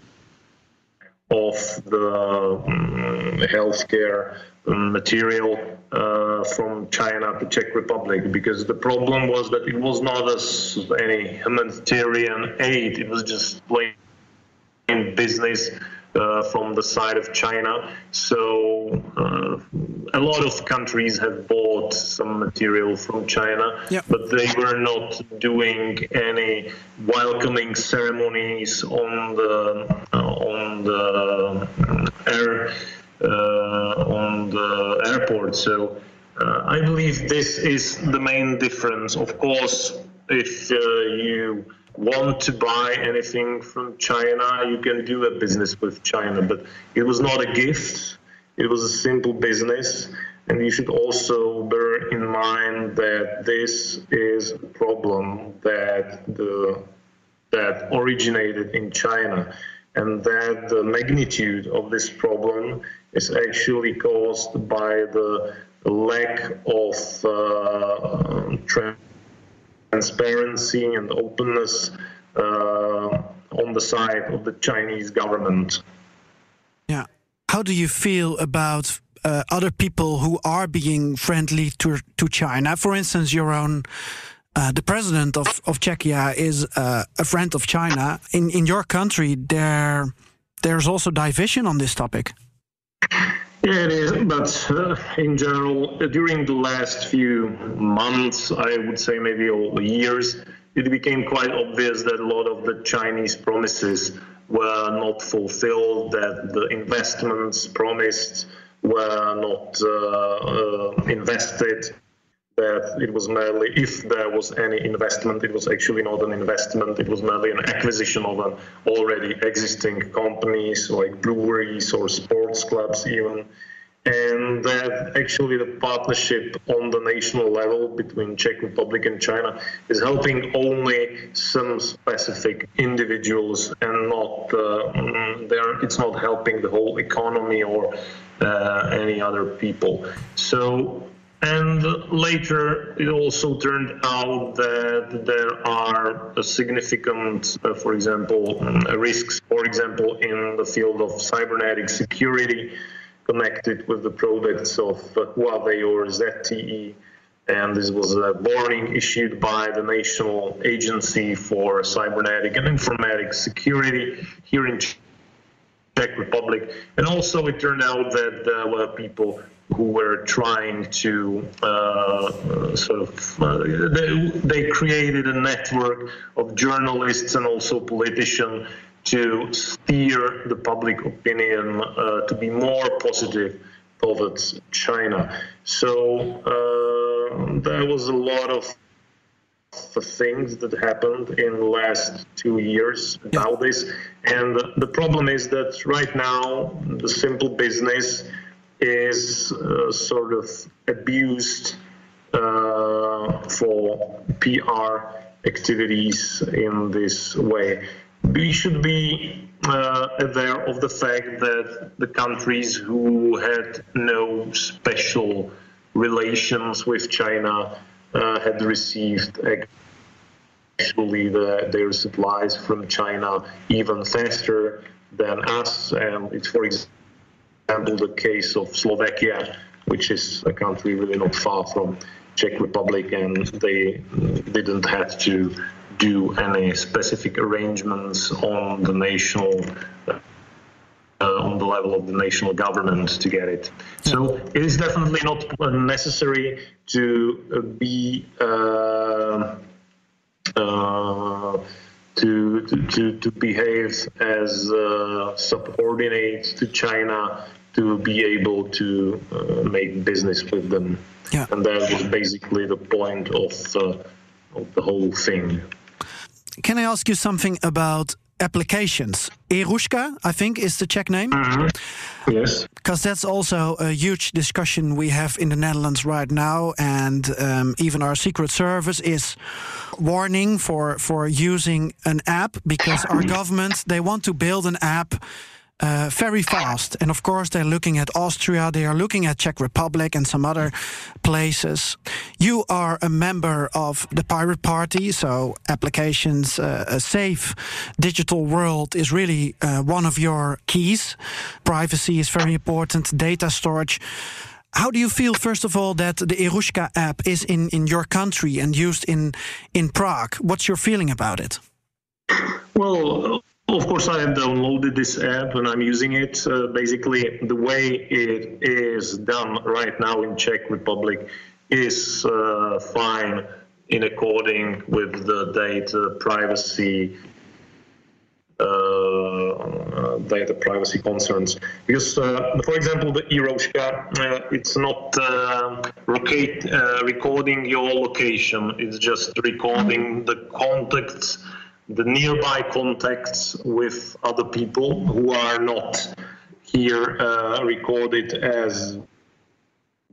of the um, healthcare material uh, from China to Czech Republic because the problem was that it was not as any humanitarian aid; it was just plain business uh, from the side of China. So uh, a lot of countries have bought some material from China, Yeah. but they were not doing any welcoming ceremonies on the uh, on the um, air uh, on the airport. So uh, I believe this is the main difference. Of course, if uh, you want to buy anything from China, you can do a business with China, but it was not a gift. It was a simple business. And you should also bear in mind that this is a problem that the that originated in China, and that the magnitude of this problem is actually caused by the lack of uh, transparency and openness uh, on the side of the Chinese government. Yeah. How do you feel about uh, other people who are being friendly to to China? For instance, your own uh, the president of, of Czechia is uh, a friend of China. In in your country, there there's also division on this topic. Yeah, it is. But uh, in general, during the last few months, I would say maybe all years, it became quite obvious that a lot of the Chinese promises were not fulfilled, that the investments promised were not uh, uh, invested that it was merely, if there was any investment, it was actually not an investment, it was merely an acquisition of an already existing companies like breweries or sports clubs even. And that actually the partnership on the national level between Czech Republic and China is helping only some specific individuals and not uh, mm, it's not helping the whole economy or uh, any other people. So and later, it also turned out that there are significant, uh, for example, uh, risks, for example, in the field of cybernetic security connected with the products of uh, Huawei or ZTE. And this was a warning issued by the National Agency for Cybernetic and Informatic Security here in Czech Republic. And also, it turned out that there were people who were trying to uh, sort of uh, they, they, created a network of journalists and also politicians to steer the public opinion uh, to be more positive towards China. So uh, there was a lot of things that happened in the last two years about this. And the problem is that right now, the simple business is uh, sort of abused uh, for PR activities in this way. We should be uh, aware of the fact that the countries who had no special relations with China uh, had received actually the, their supplies from China even faster than us. And it's, for example, example, the case of Slovakia, which is a country really not far from Czech Republic, and they didn't have to do any specific arrangements on the national uh, on the level of the national government to get it. So it is definitely not necessary to uh, be uh, uh, to, to, to behave as uh, subordinate to China to be able to uh, make business with them. Yeah. And that was basically the point of, uh, of the whole thing. Can I ask you something about applications? eRouška, I think, is the Czech name. Mm-hmm. Yes. Because that's also a huge discussion we have in the Netherlands right now. And um, even our Secret Service is warning for, for using an app because our government, they want to build an app uh, very fast. And of course, they're looking at Austria, they are looking at Czech Republic and some other places. You are a member of the Pirate Party, so applications, uh, a safe digital world is really uh, one of your keys. Privacy is very important, data storage. How do you feel, first of all, that the eRouška app is in, in your country and used in, in Prague? What's your feeling about it? Well, of course, I have downloaded this app and I'm using it. Uh, basically, the way it is done right now in Czech Republic is uh, fine in according with the data privacy uh, uh data privacy concerns. Because, uh, for example, the eRouška, uh, it's not locate, recording your location. It's just recording the contacts the nearby contacts with other people who are not here uh, recorded as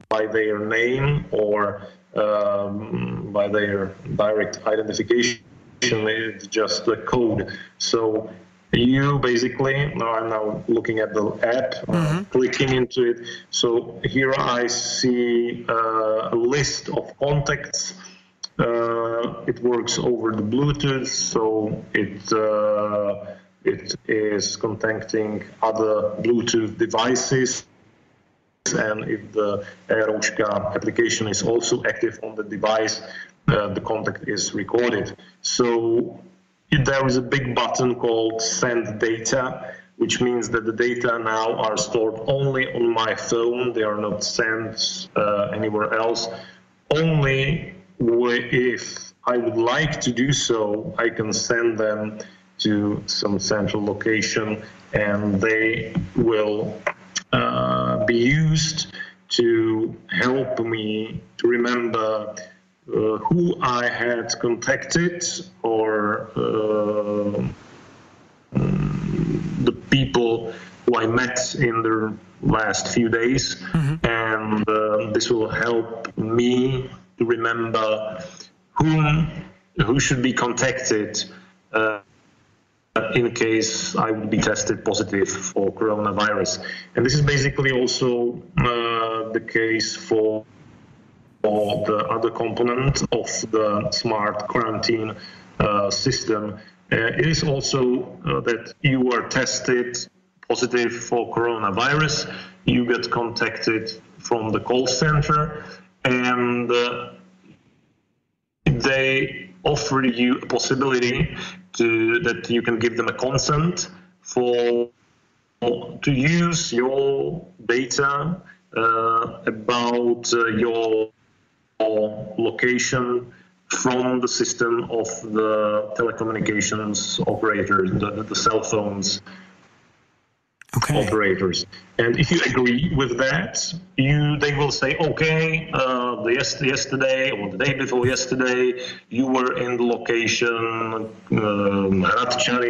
by their name or um, by their direct identification. It's just a code. So you basically are now looking at the app, uh, mm-hmm. clicking into it. So here I see uh, a list of contacts it works over the Bluetooth, so it uh, it is contacting other Bluetooth devices. And if the eRouška application is also active on the device, uh, the contact is recorded. So there is a big button called send data, which means that the data now are stored only on my phone. They are not sent uh, anywhere else. Only if I would like to do so, I can send them to some central location and they will uh, be used to help me to remember uh, who I had contacted or uh, the people who I met in the last few days, mm-hmm. and uh, this will help me remember whom who should be contacted uh, in case I would be tested positive for coronavirus. And this is basically also uh, the case for or the other component of the smart quarantine uh, system. Uh, it is also uh, that you are tested positive for coronavirus, you get contacted from the call center, and uh, they offer you a possibility to that you can give them a consent for to use your data uh, about uh, your location from the system of the telecommunications operators, the, the cell phones okay. operators. And if you agree with that, you they will say, okay, uh, the yes, yesterday or the day before yesterday, you were in the location um,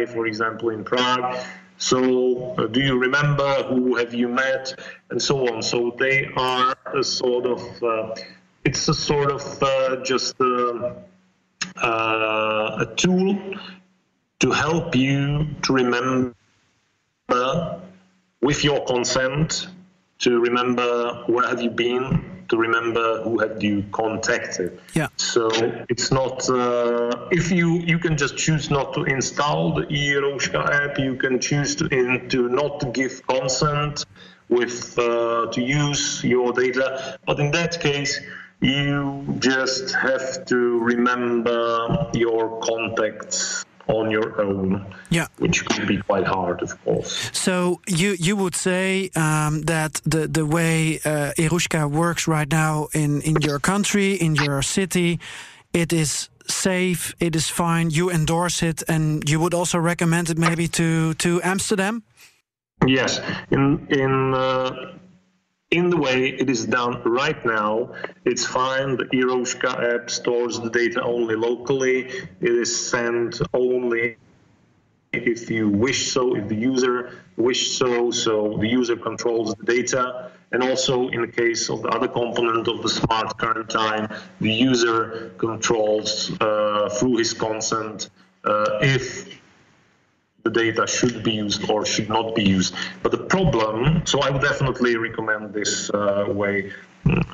for example, in Prague. So, uh, do you remember who have you met, and so on. So they are a sort of uh, it's a sort of uh, just uh, uh, a tool to help you to remember with your consent to remember where have you been to remember who have you contacted. Yeah. So it's not uh, if you you can just choose not to install the eRouška app you can choose to in, to not give consent with uh, to use your data. But in that case you just have to remember your contacts on your own, yeah. which could be quite hard, of course. So you you would say um, that the the way uh, eRouška works right now in in your country, in your city, it is safe, it is fine. You endorse it, and you would also recommend it maybe to to Amsterdam. Yes, in in uh, in the way it is done right now, it's fine. The eRouška app stores the data only locally. It is sent only if you wish so, if the user wish so. So the user controls the data. And also in the case of the other component of the smart quarantine, the user controls uh, through his consent uh, if the data should be used or should not be used. But the problem, so I would definitely recommend this uh, way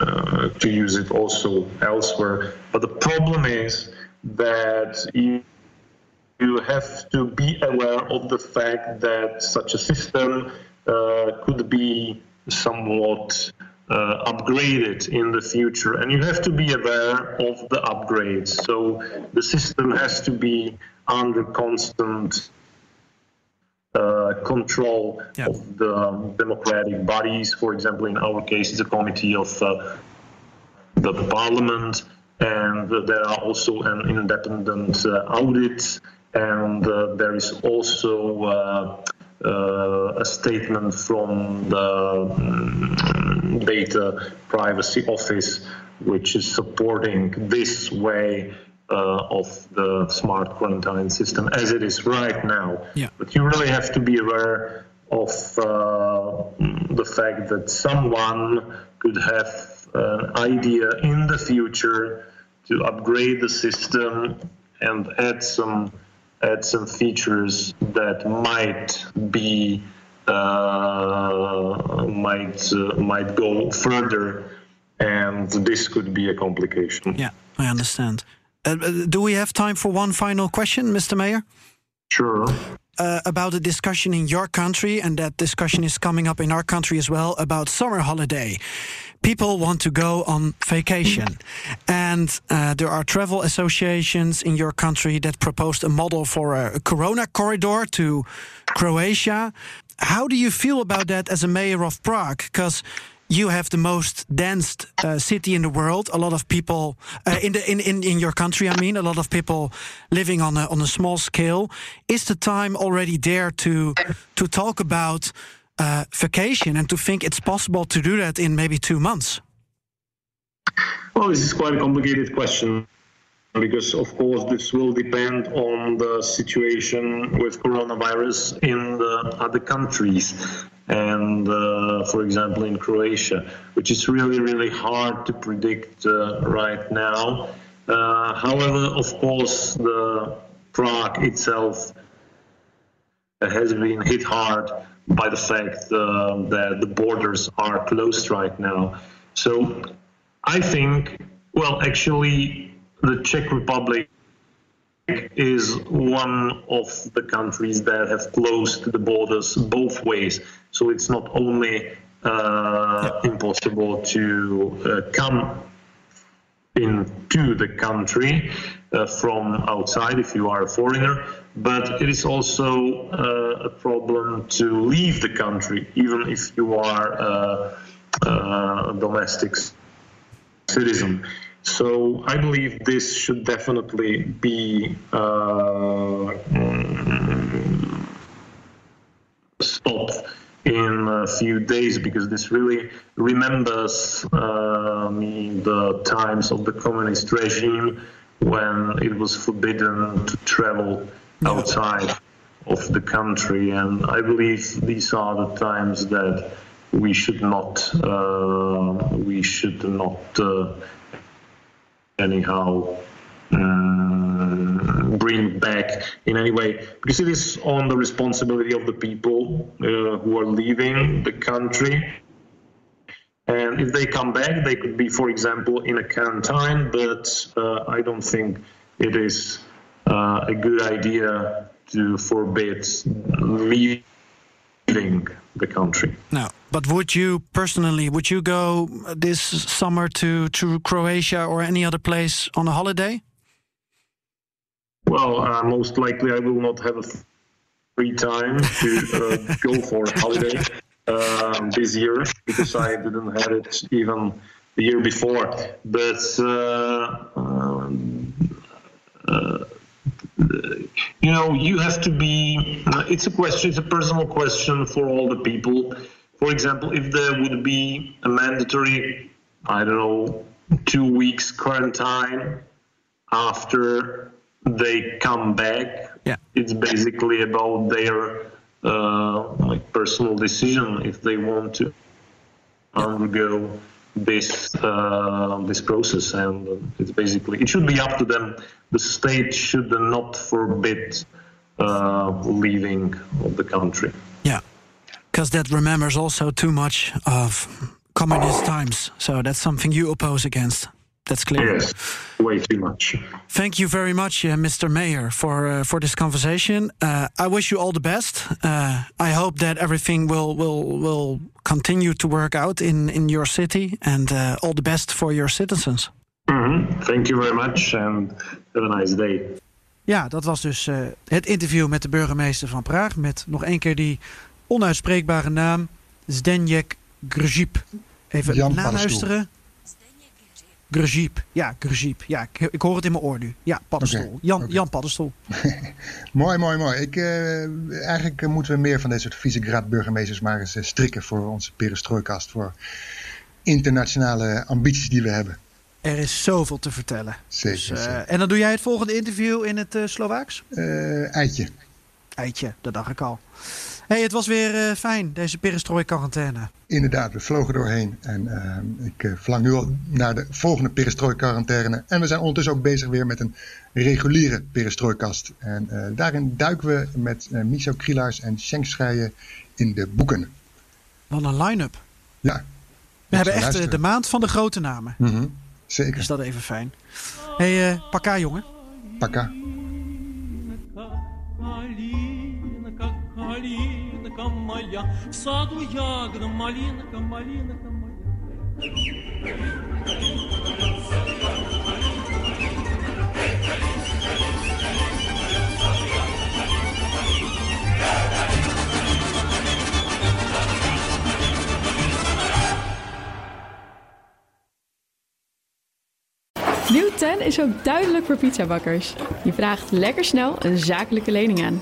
uh, to use it also elsewhere. But the problem is that you, you have to be aware of the fact that such a system uh, could be somewhat uh, upgraded in the future, and you have to be aware of the upgrades. So the system has to be under constant uh, control yeah. of the um, democratic bodies. For example, in our case, it's a committee of uh, the parliament, and uh, there are also an independent uh, audit, and uh, there is also a statement from the um, data privacy office, which is supporting this way uh, of the smart quarantine system as it is right now. Yeah. But you really have to be aware of uh, the fact that someone could have an idea in the future to upgrade the system and add some add some features that might be uh, might uh, might go further, and this could be a complication. Yeah, I understand. Uh, uh, do we have time for one final question, Mr. Mayor? Sure. Uh, about a discussion in your country, and that discussion is coming up in our country as well about summer holiday. people want to go on vacation. And uh, there are travel associations in your country that proposed a model for a, a corona corridor to Croatia. How do you feel about that as a mayor of Prague? Because you have the most dense uh, city in the world. A lot of people uh, in the in, in in your country. I mean, a lot of people living on a on a small scale. Is the time already there to to talk about uh, vacation and to think it's possible to do that in maybe two months? Well, this is quite a complicated question because, of course, this will depend on the situation with coronavirus in the other countries. And, uh, for example, in Croatia, which is really, really hard to predict uh, right now. Uh, however, of course, the Prague itself has been hit hard by the fact uh, that the borders are closed right now. So I think, well, actually, the Czech Republic is one of the countries that have closed the borders both ways. So it's not only uh, impossible to uh, come into the country uh, from outside if you are a foreigner, but it is also uh, a problem to leave the country, even if you are uh, uh, a domestic citizen. So I believe this should definitely be uh, mm, stopped in a few days because this really remembers uh, me the times of the communist regime when it was forbidden to travel outside of the country. And i believe these are the times that we should not uh, we should not uh, anyhow um, bring back in any way. Because it is on the responsibility of the people uh, who are leaving the country. And if they come back they could be for example in a quarantine but uh, i don't think it is uh, a good idea to forbid leaving the country. No, but would you personally would you go this summer to to Croatia or any other place on a holiday? Well, uh, most likely I will not have a free time to uh, (laughs) go for a holiday um, this year because I didn't have it even the year before. But uh, um, uh, you know, you have to be. uh, It's a question. It's a personal question for all the people. For example, if there would be a mandatory, I don't know, two weeks quarantine after they come back, Yeah. it's basically about their uh, like personal decision if they want to undergo this uh, this process, and it's basically it should be up to them. The state should not forbid uh, leaving of the country. Yeah, because that remembers also too much of communist times. So that's something you oppose against. That's clear. Yes, way too much. Thank you very much, uh, Mr. Mayor, for uh, for this conversation. Uh, I wish you all the best. Uh, I hope that everything will will will continue to work out in in your city, and uh, all the best for your citizens. Mhm. Thank you very much, and have a nice day. Ja, dat was dus eh, het interview met de burgemeester van Praag. Met nog één keer die onuitspreekbare naam. Zdeněk Grzip. Even Jan naluisteren. Grzip. Ja, Grzip. Ja, ik, ik hoor het in mijn oor nu. Ja, paddenstoel. Jan. Jan Paddenstoel. (laughs) Mooi, mooi, mooi. Ik, eh, eigenlijk eh, moeten we meer van deze soort Visegrad-burgemeesters maar eens eh, strikken voor onze perestrooikast. Voor internationale ambities die we hebben. Er is zoveel te vertellen. Zeker. Dus, zeker. en dan doe jij het volgende interview in het eh Slovaaks? Eitje. Eitje, dat dacht ik al. Hey, het was weer eh, fijn, deze perestrooi-quarantaine. Inderdaad, we vlogen doorheen. En eh, ik eh, verlang nu al naar de volgende perestrooi-quarantaine. En we zijn ondertussen ook bezig weer met een reguliere perestrooikast. En daarin duiken we met uh, Krielaars en schenkschijen in de boeken. Wat een line-up. Ja. We, hebben echt de maand van de grote namen. Mm -hmm, zeker. Is dat even fijn. hey, uh, pakka jongen. Pakka. Pakka калинка моя, в саду ягода, малинка, малинка моя. Nieuw 10 is ook duidelijk voor pizzabakkers. Je vraagt lekker snel een zakelijke lening aan.